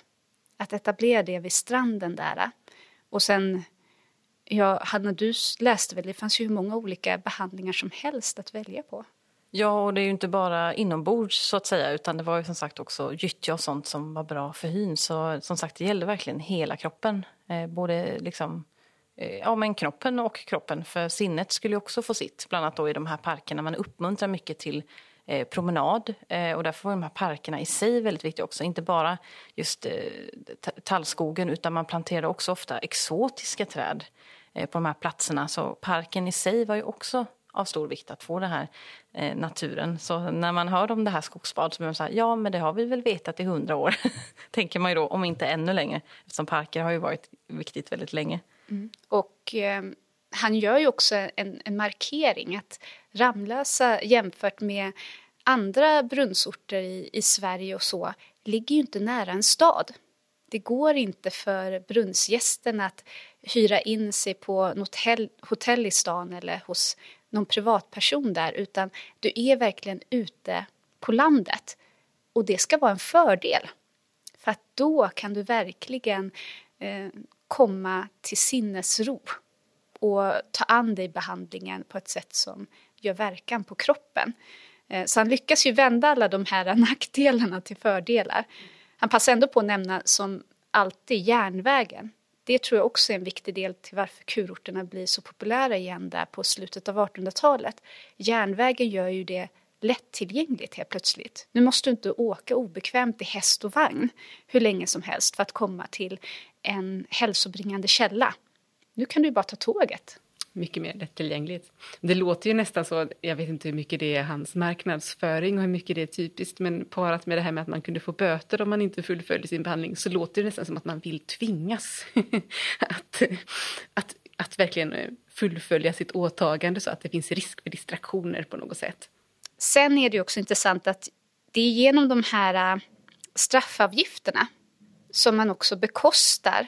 Att etablera det vid stranden där. Och sen, ja, Hanna du läste väl, det fanns ju hur många olika behandlingar som helst att välja på. Ja, och det är ju inte bara inombords så att säga utan det var ju som sagt också gyttja och sånt som var bra för hyn. Så som sagt, det gällde verkligen hela kroppen. Eh, både liksom Eh, ja, men knoppen och kroppen. För sinnet skulle ju också få sitt, bland annat då i de här parkerna. Man uppmuntrar mycket till eh, promenad eh, och därför var de här parkerna i sig väldigt viktiga också. Inte bara just eh, tallskogen utan man planterade också ofta exotiska träd eh, på de här platserna. Så parken i sig var ju också av stor vikt att få den här eh, naturen. Så när man hör om det här skogsbad så blir man så här, ja men det har vi väl vetat i hundra år, tänker man ju då, om inte ännu längre. Eftersom parker har ju varit viktigt väldigt länge. Mm. Och eh, han gör ju också en, en, markering att Ramlösa jämfört med andra brunnsorter i, i Sverige och så ligger ju inte nära en stad. Det går inte för brunnsgästerna att hyra in sig på något hotell, hotell i stan eller hos någon privatperson där utan du är verkligen ute på landet. Och det ska vara en fördel. För att då kan du verkligen eh, komma till sinnesro och ta an dig behandlingen på ett sätt som gör verkan på kroppen. Eh, så han lyckas ju vända alla de här nackdelarna till fördelar. Han passar ändå på att nämna som alltid järnvägen. Det tror jag också är en viktig del till varför kurorterna blir så populära igen där på slutet av 1800-talet. Järnvägen gör ju det lättillgängligt helt plötsligt. Nu måste du inte åka obekvämt i häst och vagn hur länge som helst för att komma till en hälsobringande källa. Nu kan du bara ta tåget. Mycket mer lättillgängligt. Det låter ju nästan så, jag vet inte hur mycket det är hans marknadsföring och hur mycket det är typiskt, men parat med det här med att man kunde få böter om man inte fullföljde sin behandling så låter det nästan som att man vill tvingas att, att, att verkligen eh, fullfölja sitt åtagande så att det finns risk för distraktioner på något sätt. Sen är det också intressant att det är genom de här eh, straffavgifterna som man också bekostar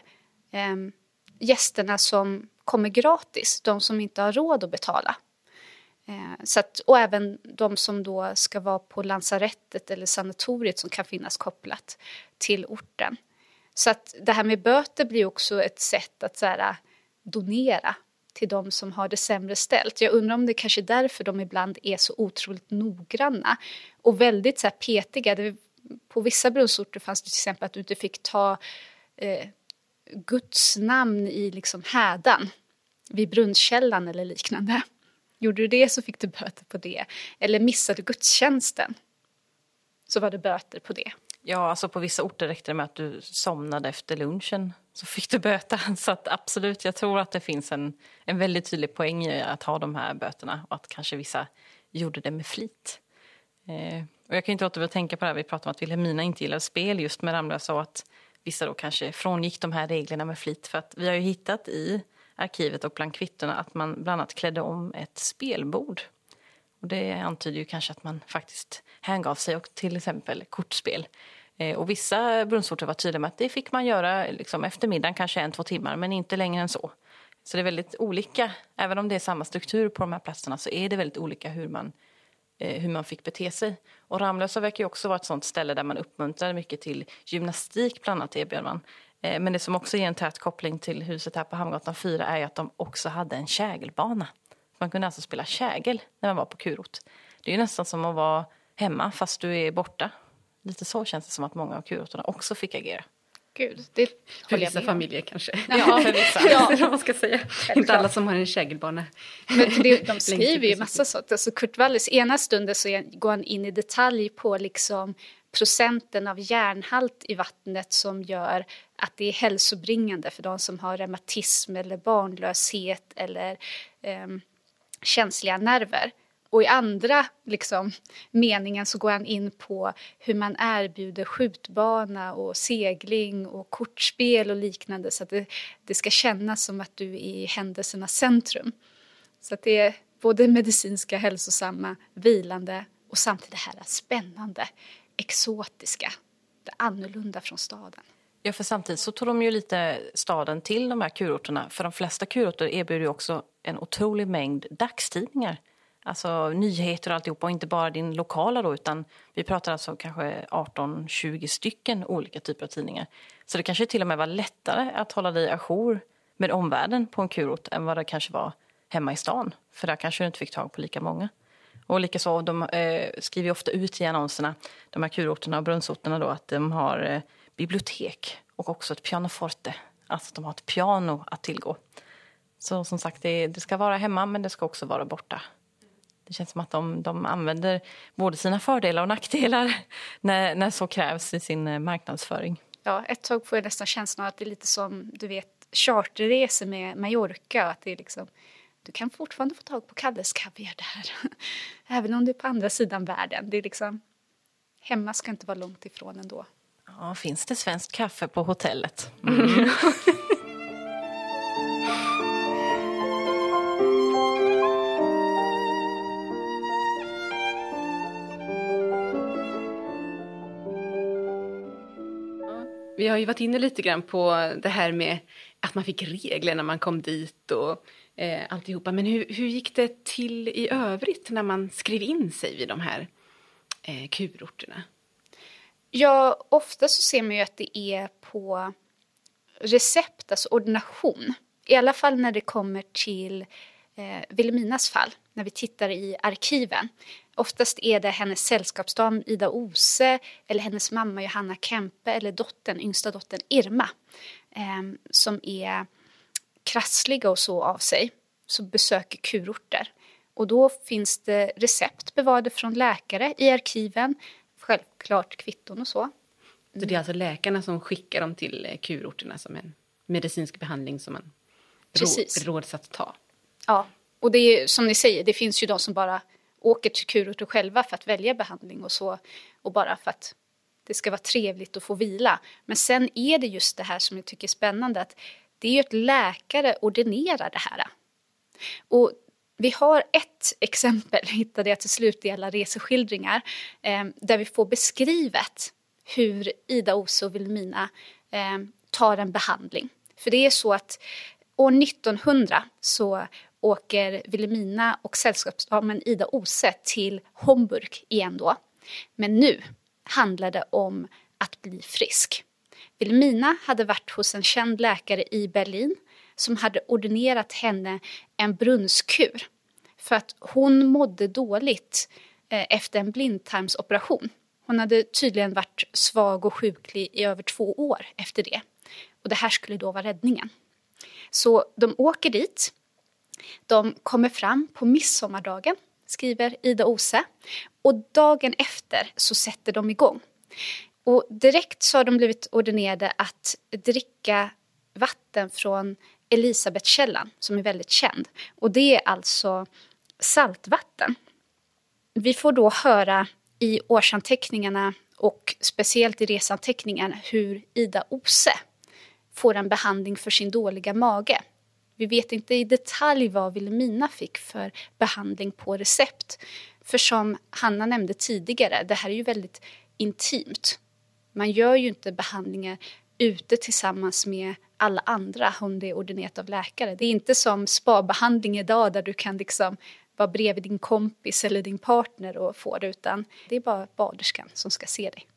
eh, gästerna som kommer gratis, de som inte har råd att betala. Eh, så att, och även de som då ska vara på lansarettet eller sanatoriet som kan finnas kopplat till orten. Så att det här med böter blir också ett sätt att så här, äh, donera till de som har det sämre ställt. Jag undrar om det kanske är därför de ibland är så otroligt noggranna och väldigt så här petiga. Det, på vissa brunnsorter fanns det till exempel att du inte fick ta eh, Guds namn i liksom hädan vid brunnskällan eller liknande. Gjorde du det så fick du böter på det. Eller missade du gudstjänsten så var det böter på det. Ja, alltså på vissa orter räckte det med att du somnade efter lunchen så fick du böta. Så att absolut, jag tror att det finns en, en väldigt tydlig poäng i att ha de här böterna och att kanske vissa gjorde det med flit. Eh, och jag kan inte låta bli att tänka på det här, vi pratade om att Vilhelmina inte gillar spel just med Ramlösa och att vissa då kanske frångick de här reglerna med flit för att vi har ju hittat i arkivet och bland kvittona att man bland annat klädde om ett spelbord. Och det antyder ju kanske att man faktiskt hängav sig och till exempel kortspel. Eh, och vissa brunnsorter var tydliga med att det fick man göra liksom efter middagen, kanske en, två timmar, men inte längre än så. Så det är väldigt olika, även om det är samma struktur på de här platserna så är det väldigt olika hur man, Eh, hur man fick bete sig. Och Ramlösa verkar ju också vara ett sånt ställe där man uppmuntrar mycket till gymnastik, bland annat erbjöd man. Eh, men det som också ger en tät koppling till huset här på Hamngatan 4 är att de också hade en kägelbana. Man kunde alltså spela kägel när man var på kurort. Det är ju nästan som att vara hemma fast du är borta. Lite så känns det som att många av kurorterna också fick agera. Gud, det För vissa familjer kanske. Ja, för vissa. ja. man ska säga. Inte alla som har en kägelbana. Men det, de skriver ju massa sånt. Alltså Kurt Wallis, ena stunden så går han in i detalj på liksom procenten av järnhalt i vattnet som gör att det är hälsobringande för de som har reumatism eller barnlöshet eller eh, känsliga nerver. Och i andra liksom, meningen så går han in på hur man erbjuder skjutbana och segling och kortspel och liknande så att det, det ska kännas som att du är i händelsernas centrum. Så att det är både medicinska, hälsosamma, vilande och samtidigt det här spännande, exotiska, det annorlunda från staden. Ja, för samtidigt så tog de ju lite staden till de här kurorterna. För de flesta kurorter erbjuder ju också en otrolig mängd dagstidningar. Alltså nyheter och alltihop och inte bara din lokala då utan vi pratar alltså kanske 18-20 stycken olika typer av tidningar. Så det kanske till och med var lättare att hålla dig ajour med omvärlden på en kurort än vad det kanske var hemma i stan. För där kanske du inte fick tag på lika många. Och likaså, de eh, skriver ofta ut i annonserna, de här kurorterna och brunnsorterna då, att de har eh, bibliotek och också ett pianoforte. Alltså att de har ett piano att tillgå. Så som sagt, det, det ska vara hemma men det ska också vara borta. Det känns som att de, de använder både sina fördelar och nackdelar när, när så krävs i sin eh, marknadsföring. Ja, ett tag får jag nästan känslan av att det är lite som du vet charterresor med Mallorca. Att det är liksom, du kan fortfarande få tag på Kalles kaviar där. Även om du är på andra sidan världen. Det är liksom, hemma ska inte vara långt ifrån ändå. Ja, finns det svenskt kaffe på hotellet? Mm. Vi har ju varit inne lite grann på det här med att man fick regler när man kom dit och eh, alltihopa. Men hur, hur gick det till i övrigt när man skrev in sig vid de här eh, kurorterna? Ja, ofta så ser man ju att det är på recept, alltså ordination. I alla fall när det kommer till eh, Vilhelminas fall, när vi tittar i arkiven. Oftast är det hennes sällskapsdam Ida Ose eller hennes mamma Johanna Kempe eller dottern, yngsta dottern Irma eh, som är krassliga och så av sig, som besöker kurorter. Och då finns det recept bevarade från läkare i arkiven, självklart kvitton och så. Så det är alltså läkarna som skickar dem till eh, kurorterna som en medicinsk behandling som man Precis. råds att ta? Ja, och det är som ni säger, det finns ju de som bara åker till kurorter själva för att välja behandling och så och bara för att det ska vara trevligt att få vila. Men sen är det just det här som jag tycker är spännande att det är ju att läkare ordinerar det här. Och vi har ett exempel, hittade jag till slut i alla reseskildringar, eh, där vi får beskrivet hur Ida Ose och Vilhelmina eh, tar en behandling. För det är så att år 1900 så åker Vilhelmina och sällskapsdamen Ida Ose till Homburg igen då. Men nu handlar det om att bli frisk. Vilhelmina hade varit hos en känd läkare i Berlin som hade ordinerat henne en brunnskur för att hon mådde dåligt eh, efter en blindtarmsoperation. Hon hade tydligen varit svag och sjuklig i över två år efter det. Och det här skulle då vara räddningen. Så de åker dit. De kommer fram på midsommardagen, skriver Ida Ose. Och dagen efter så sätter de igång. Och direkt så har de blivit ordinerade att dricka vatten från Elisabetkällan, som är väldigt känd. Och det är alltså saltvatten. Vi får då höra i årsanteckningarna och speciellt i resanteckningarna hur Ida Ose får en behandling för sin dåliga mage. Vi vet inte i detalj vad Vilhelmina fick för behandling på recept. För som Hanna nämnde tidigare, det här är ju väldigt intimt. Man gör ju inte behandlingar ute tillsammans med alla andra om det är ordinerat av läkare. Det är inte som spabehandling idag där du kan liksom vara bredvid din kompis eller din partner och få det utan det är bara baderskan som ska se dig.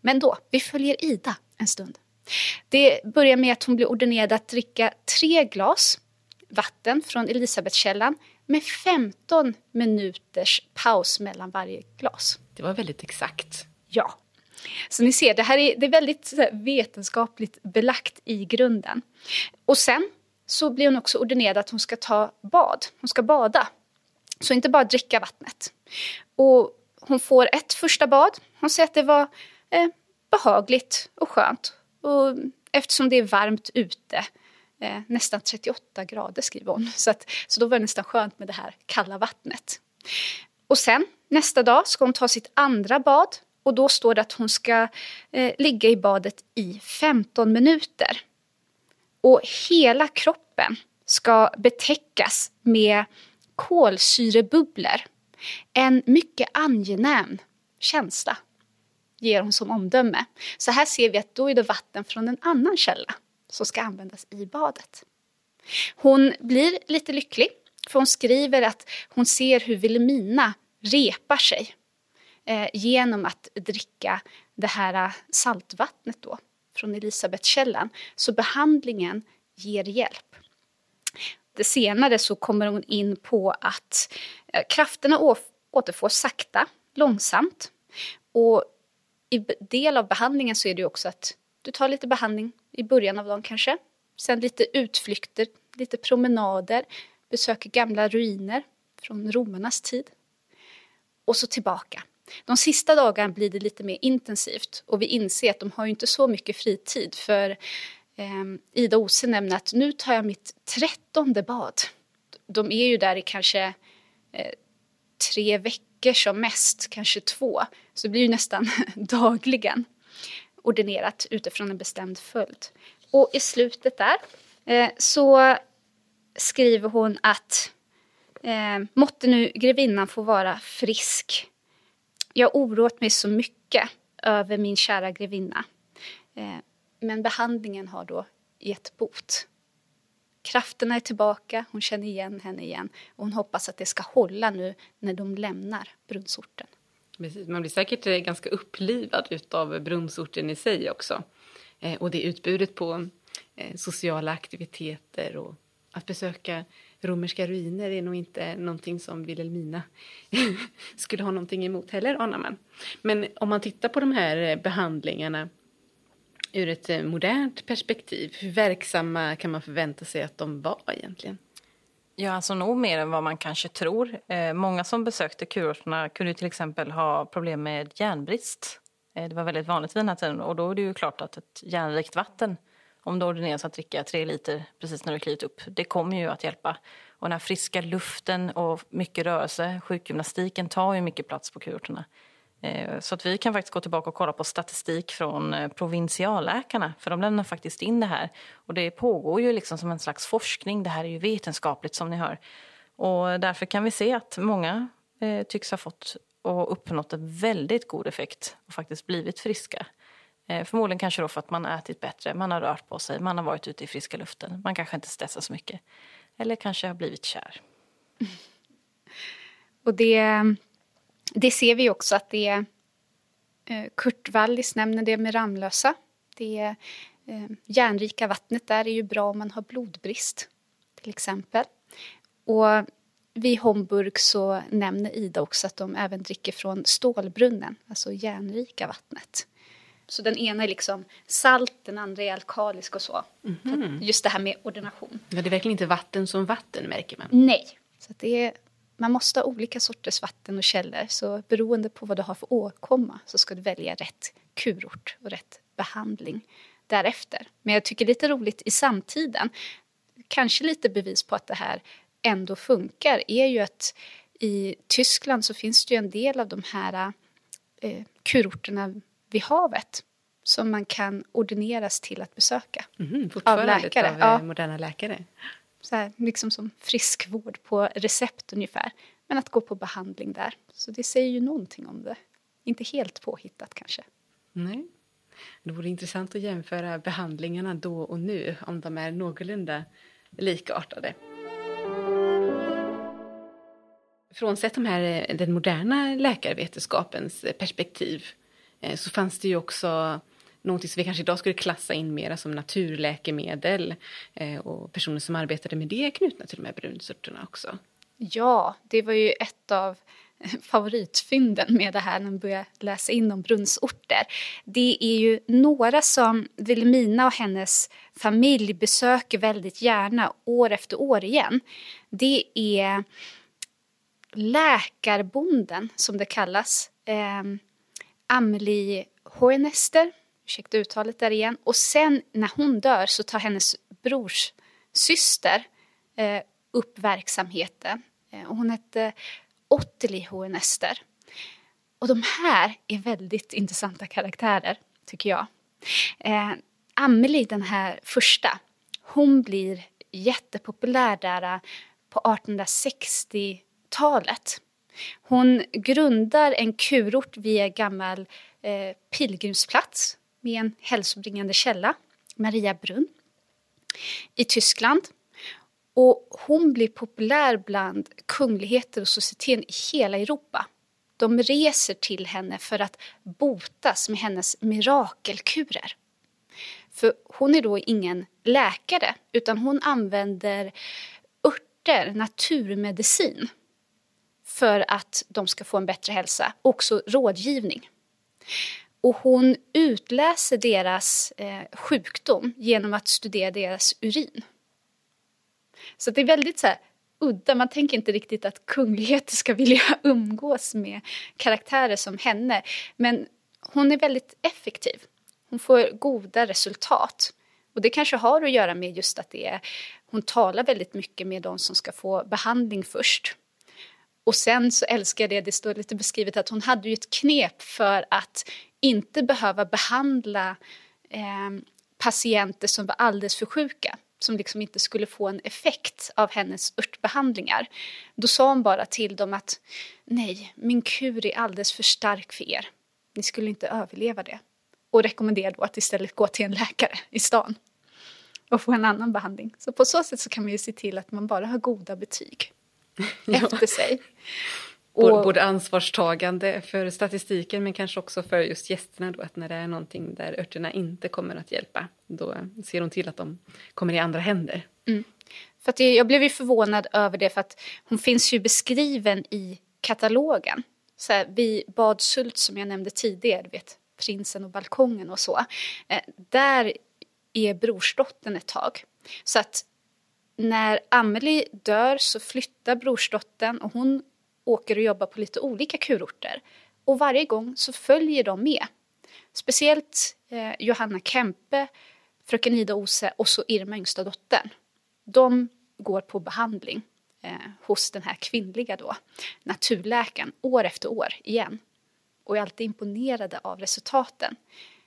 Men då, vi följer Ida en stund. Det börjar med att hon blir ordinerad att dricka tre glas vatten från Elisabethkällan med 15 minuters paus mellan varje glas. Det var väldigt exakt. Ja. Så ni ser, det här är, det är väldigt vetenskapligt belagt i grunden. Och sen så blir hon också ordinerad att hon ska ta bad. Hon ska bada. Så inte bara dricka vattnet. Och hon får ett första bad. Hon säger att det var eh, behagligt och skönt. Och eftersom det är varmt ute, eh, nästan 38 grader skriver hon, så, att, så då var det nästan skönt med det här kalla vattnet. Och sen nästa dag ska hon ta sitt andra bad och då står det att hon ska eh, ligga i badet i 15 minuter. Och hela kroppen ska betäckas med kolsyrebubblor. En mycket angenäm känsla ger hon som omdöme. Så här ser vi att då är det vatten från en annan källa som ska användas i badet. Hon blir lite lycklig för hon skriver att hon ser hur Vilhelmina repar sig eh, genom att dricka det här eh, saltvattnet då från Elisabetkällan. Så behandlingen ger hjälp. Det senare så kommer hon in på att eh, krafterna återfås sakta, långsamt. Och i del av behandlingen så är det också att du tar lite behandling i början av dagen kanske. Sen lite utflykter, lite promenader, besöker gamla ruiner från romarnas tid. Och så tillbaka. De sista dagarna blir det lite mer intensivt och vi inser att de har ju inte så mycket fritid för eh, Ida Ose nämner att nu tar jag mitt trettonde bad. De är ju där i kanske eh, tre veckor som mest, kanske två. Så det blir ju nästan dagligen ordinerat utifrån en bestämd följd. Och i slutet där eh, så skriver hon att eh, måtte nu grevinnan få vara frisk. Jag har oroat mig så mycket över min kära grevinna. Eh, men behandlingen har då gett bot. Krafterna är tillbaka, hon känner igen henne igen och hon hoppas att det ska hålla nu när de lämnar brunnsorten. Man blir säkert eh, ganska upplivad av brunnsorten i sig också. Eh, och det utbudet på eh, sociala aktiviteter och att besöka romerska ruiner är nog inte någonting som Vilhelmina skulle ha någonting emot heller, anar man. Men om man tittar på de här behandlingarna ur ett eh, modernt perspektiv, hur verksamma kan man förvänta sig att de var egentligen? Ja, alltså nog mer än vad man kanske tror. Eh, många som besökte kurorterna kunde till exempel ha problem med järnbrist. Eh, det var väldigt vanligt vid den här tiden och då är det ju klart att ett järnrikt vatten, om du ordineras att dricka tre liter precis när du klivit upp, det kommer ju att hjälpa. Och den här friska luften och mycket rörelse, sjukgymnastiken tar ju mycket plats på kurorterna. Eh, så att vi kan faktiskt gå tillbaka och kolla på statistik från eh, provinsialläkarna, för de lämnar faktiskt in det här. Och det pågår ju liksom som en slags forskning, det här är ju vetenskapligt som ni hör. Och därför kan vi se att många eh, tycks ha fått och uppnått en väldigt god effekt och faktiskt blivit friska. Eh, förmodligen kanske då för att man har ätit bättre, man har rört på sig, man har varit ute i friska luften, man kanske inte stressar så mycket. Eller kanske har blivit kär. Och det det ser vi också att det är eh, Kurt Wallis nämner det med Ramlösa. Det är, eh, järnrika vattnet där är ju bra om man har blodbrist till exempel. Och vid Homburg så nämner Ida också att de även dricker från stålbrunnen, alltså järnrika vattnet. Så den ena är liksom salt, den andra är alkalisk och så. Mm -hmm. Just det här med ordination. Ja, det är verkligen inte vatten som vatten märker man. Nej, så det är man måste ha olika sorters vatten och källor så beroende på vad du har för åkomma så ska du välja rätt kurort och rätt behandling därefter. Men jag tycker lite roligt i samtiden, kanske lite bevis på att det här ändå funkar, är ju att i Tyskland så finns det ju en del av de här eh, kurorterna vid havet som man kan ordineras till att besöka. Mm, av läkare. Av ja. moderna läkare. Så här, liksom som friskvård på recept ungefär. Men att gå på behandling där. Så det säger ju någonting om det. Inte helt påhittat kanske. Nej. Det vore intressant att jämföra behandlingarna då och nu, om de är någorlunda likartade. Frånsett de här, eh, den moderna läkarvetenskapens eh, perspektiv eh, så fanns det ju också någonting som vi kanske idag skulle klassa in mera som naturläkemedel eh, och personer som arbetade med det knutna till de här brunsorterna också. Ja, det var ju ett av favoritfynden med det här när man börjar läsa in om brunnsorter. Det är ju några som Vilhelmina och hennes familj besöker väldigt gärna år efter år igen. Det är Läkarbonden, som det kallas. Eh, Amelie Hoenester, ursäkta uttalet där igen. Och sen när hon dör så tar hennes brors syster eh, upp verksamheten. Eh, och hon hette Ottilie Hoenester. Och de här är väldigt intressanta karaktärer, tycker jag. Eh, Amelie, den här första, hon blir jättepopulär där eh, på 1860-talet. Hon grundar en kurort vid en gammal eh, pilgrimsplats med en hälsobringande källa, Maria Brunn, i Tyskland. Och hon blir populär bland kungligheter och societeten i hela Europa. De reser till henne för att botas med hennes mirakelkurer. För hon är då ingen läkare, utan hon använder örter, naturmedicin för att de ska få en bättre hälsa. Också rådgivning. Och hon utläser deras eh, sjukdom genom att studera deras urin. Så det är väldigt så här, udda. Man tänker inte riktigt att kungligheter ska vilja umgås med karaktärer som henne. Men hon är väldigt effektiv. Hon får goda resultat. Och det kanske har att göra med just att det är, hon talar väldigt mycket med de som ska få behandling först. Och sen så älskar jag det, det står lite beskrivet att hon hade ju ett knep för att inte behöva behandla eh, patienter som var alldeles för sjuka som liksom inte skulle få en effekt av hennes örtbehandlingar. Då sa hon bara till dem att nej, min kur är alldeles för stark för er. Ni skulle inte överleva det. Och rekommenderade då att istället gå till en läkare i stan och få en annan behandling. Så på så sätt så kan man ju se till att man bara har goda betyg efter sig. Och, både ansvarstagande för statistiken men kanske också för just gästerna då att när det är någonting där örterna inte kommer att hjälpa då ser hon till att de kommer i andra händer. Mm. För att jag blev ju förvånad över det för att hon finns ju beskriven i katalogen. Så här, vid Bad Sult som jag nämnde tidigare, vet, prinsen och balkongen och så. Eh, där är brorsdottern ett tag. Så att när Amelie dör så flyttar brorsdottern och hon åker och jobbar på lite olika kurorter. Och varje gång så följer de med. Speciellt eh, Johanna Kempe, fröken Ida Ose och så Irma, yngsta dottern. De går på behandling eh, hos den här kvinnliga då, naturläkaren år efter år igen. Och är alltid imponerade av resultaten.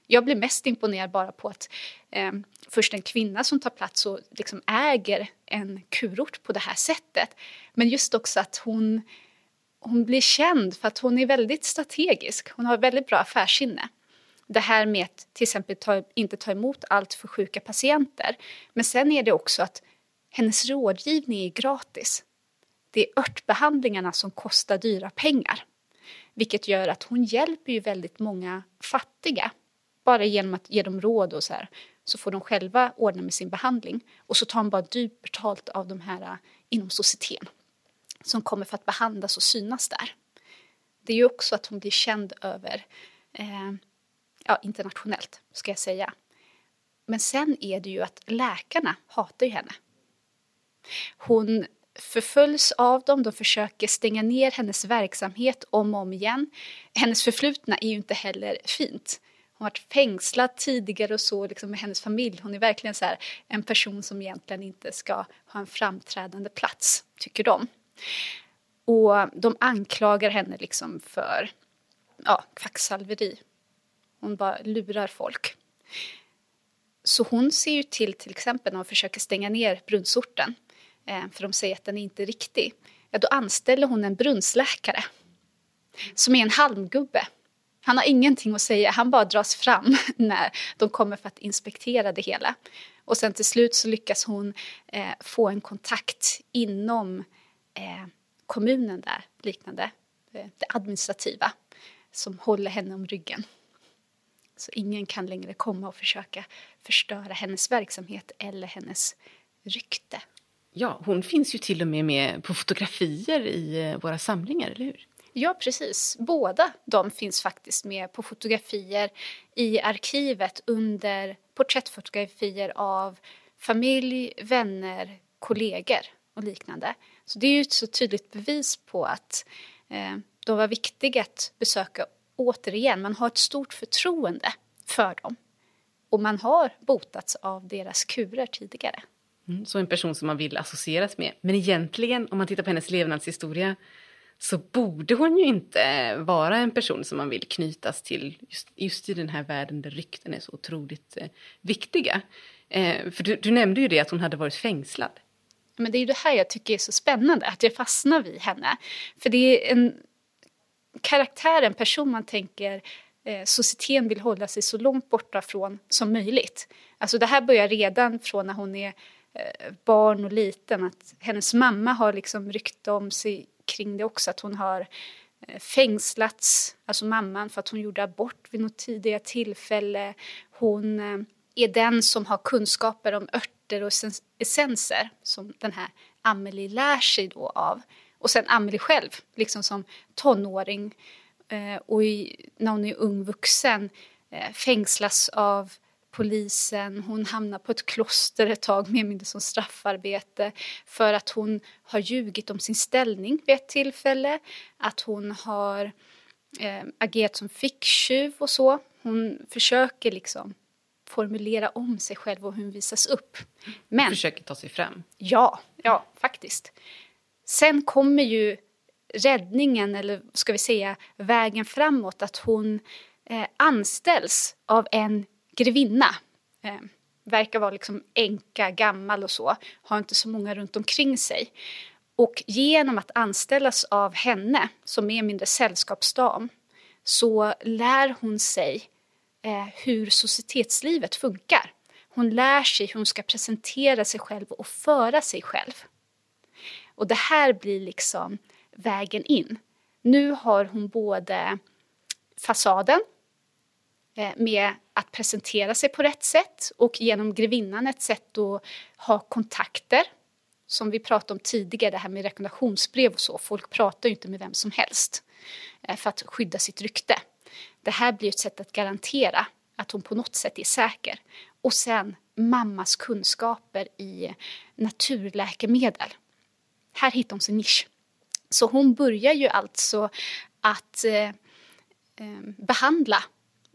Jag blir mest imponerad bara på att eh, först en kvinna som tar plats och liksom äger en kurort på det här sättet. Men just också att hon hon blir känd för att hon är väldigt strategisk. Hon har väldigt bra affärssinne. Det här med att till exempel ta, inte ta emot allt för sjuka patienter. Men sen är det också att hennes rådgivning är gratis. Det är örtbehandlingarna som kostar dyra pengar. Vilket gör att hon hjälper ju väldigt många fattiga. Bara genom att ge dem råd och så här. Så får de själva ordna med sin behandling. Och så tar hon bara dyrt betalt av de här eh, inom societeten som kommer för att behandlas och synas där. Det är ju också att hon blir känd över, eh, ja internationellt ska jag säga. Men sen är det ju att läkarna hatar ju henne. Hon förföljs av dem, de försöker stänga ner hennes verksamhet om och om igen. Hennes förflutna är ju inte heller fint. Hon har varit fängslad tidigare och så liksom med hennes familj. Hon är verkligen så här, en person som egentligen inte ska ha en framträdande plats, tycker de. Och de anklagar henne liksom för ja, kvacksalveri. Hon bara lurar folk. Så hon ser ju till, till exempel när hon försöker stänga ner brunnsorten, eh, för de säger att den är inte riktig, ja, då anställer hon en brunnsläkare som är en halmgubbe. Han har ingenting att säga, han bara dras fram när de kommer för att inspektera det hela. Och sen till slut så lyckas hon eh, få en kontakt inom eh, kommunen där, liknande, eh, det administrativa, som håller henne om ryggen. Så ingen kan längre komma och försöka förstöra hennes verksamhet eller hennes rykte. Ja, hon finns ju till och med med på fotografier i eh, våra samlingar, eller hur? Ja, precis. Båda de finns faktiskt med på fotografier i arkivet under porträttfotografier av familj, vänner, kollegor och liknande. Så det är ju ett så tydligt bevis på att eh, de var viktiga att besöka återigen. Man har ett stort förtroende för dem. Och man har botats av deras kurer tidigare. Mm, så en person som man vill associeras med. Men egentligen, om man tittar på hennes levnadshistoria, så borde hon ju inte vara en person som man vill knytas till just, just i den här världen där rykten är så otroligt eh, viktiga. Eh, för du, du, nämnde ju det att hon hade varit fängslad. Men det är ju det här jag tycker är så spännande, att jag fastnar vid henne. För det är en karaktär, en person man tänker eh, societeten vill hålla sig så långt borta från som möjligt. Alltså det här börjar redan från när hon är eh, barn och liten, att hennes mamma har liksom rykte om sig kring det också, att hon har eh, fängslats, alltså mamman, för att hon gjorde abort vid något tidigare tillfälle. Hon eh, är den som har kunskaper om örter och essenser som den här Amelie lär sig då av. Och sen Amelie själv, liksom som tonåring eh, och i, när hon är ung vuxen eh, fängslas av polisen. Hon hamnar på ett kloster ett tag, mer eller mindre som straffarbete för att hon har ljugit om sin ställning vid ett tillfälle. Att hon har eh, agerat som ficktjuv och så. Hon försöker liksom formulera om sig själv och hur hon visas upp. Men, försöker ta sig fram. Ja, ja, faktiskt. Sen kommer ju räddningen, eller ska vi säga vägen framåt, att hon eh, anställs av en grevinna. Eh, verkar vara liksom enka, gammal och så. Har inte så många runt omkring sig. Och genom att anställas av henne, som är mindre sällskapsdam, så lär hon sig Eh, hur societetslivet funkar. Hon lär sig hur hon ska presentera sig själv och föra sig själv. Och det här blir liksom vägen in. Nu har hon både fasaden Eh, med att presentera sig på rätt sätt och genom grevinnan ett sätt att ha kontakter. Som vi pratade om tidigare, det här med rekommendationsbrev och så. Folk pratar ju inte med vem som helst eh, för att skydda sitt rykte. Det här blir ett sätt att garantera att hon på något sätt är säker. Och sen mammas kunskaper i naturläkemedel. Här hittar hon sin nisch. Så hon börjar ju alltså att eh, eh behandla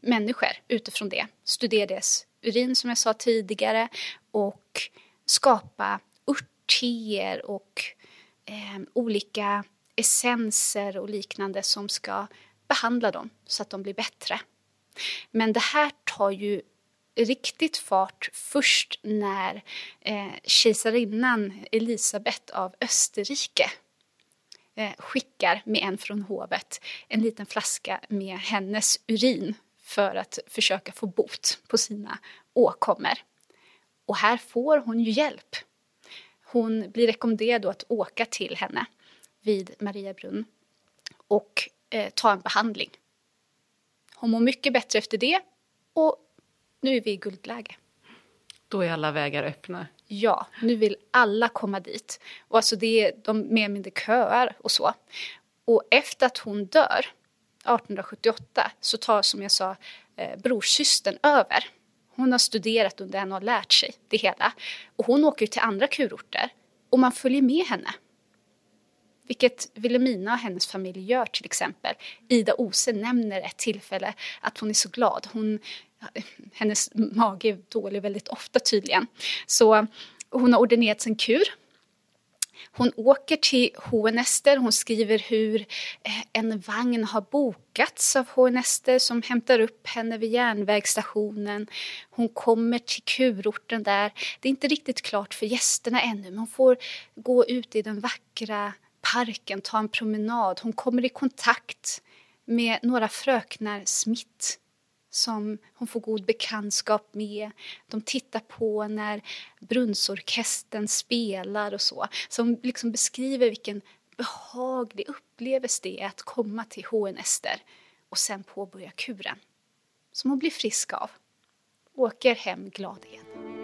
människor utifrån det. Studera deras urin som jag sa tidigare och skapa örtteer och eh, olika essenser och liknande som ska behandla dem så att de blir bättre. Men det här tar ju riktigt fart först när eh, kejsarinnan Elisabet av Österrike eh, skickar med en från hovet en liten flaska med hennes urin för att försöka få bot på sina åkommor. Och här får hon ju hjälp. Hon blir rekommenderad att åka till henne vid Mariabrunn och eh, ta en behandling. Hon mår mycket bättre efter det och nu är vi i guldläge. Då är alla vägar öppna. Ja, nu vill alla komma dit. Och alltså det är de mer eller mindre köer och så. Och efter att hon dör 1878 så tar som jag sa eh, brorsystern över. Hon har studerat under henne och lärt sig det hela. Och hon åker till andra kurorter och man följer med henne. Vilket Wilhelmina och hennes familj gör till exempel. Ida Ose nämner ett tillfälle att hon är så glad. Hon, hennes mage är dålig väldigt ofta tydligen. Så hon har ordinerats en kur hon åker till HNester, hon skriver hur eh, en vagn har bokats av HNester som hämtar upp henne vid järnvägsstationen. Hon kommer till kurorten där. Det är inte riktigt klart för gästerna ännu men hon får gå ut i den vackra parken, ta en promenad. Hon kommer i kontakt med några fröknar Smith som hon får god bekantskap med. De tittar på när brunnsorkestern spelar och så. Som liksom beskriver vilken behaglig upplevelse det är att komma till HN Ester och sen påbörja kuren. Som hon blir frisk av. Åker hem glad igen.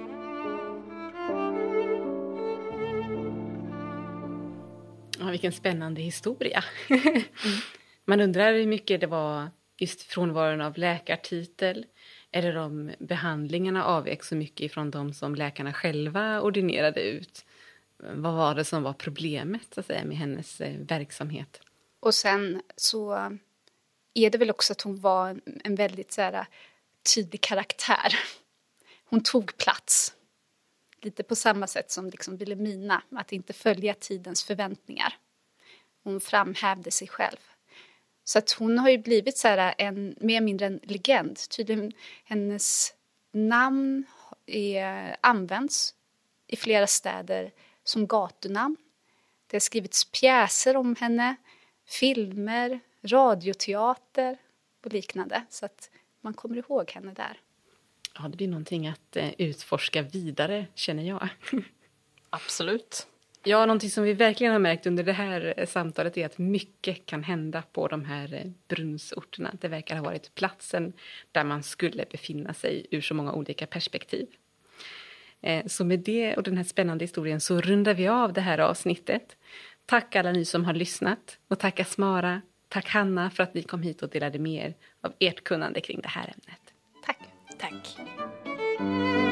Ja, vilken spännande historia. mm. Man undrar hur mycket det var just frånvaron av läkartitel eller om behandlingarna avvek så mycket från de som läkarna själva ordinerade ut. Vad var det som var problemet så att säga, med hennes eh, verksamhet? Och sen så är det väl också att hon var en väldigt så här, tydlig karaktär. Hon tog plats. Lite på samma sätt som liksom Wilhelmina, att inte följa tidens förväntningar. Hon framhävde sig själv. Så att hon har ju blivit så här en, mer eller mindre en legend. Tydligen hennes namn är, används i flera städer som gatunamn. Det har skrivits pjäser om henne, filmer, radioteater och liknande. Så att man kommer ihåg henne där. Ja, det blir någonting att eh, utforska vidare, känner jag. Absolut. Ja, någonting som vi verkligen har märkt under det här eh, samtalet är att mycket kan hända på de här eh, brunnsorterna. Det verkar ha varit platsen där man skulle befinna sig ur så många olika perspektiv. Så med det och den här spännande historien så rundar vi av det här avsnittet. Tack alla ni som har lyssnat och tack Asmara, tack Hanna för att ni kom hit och delade med er av ert kunnande kring det här ämnet. Tack. Tack.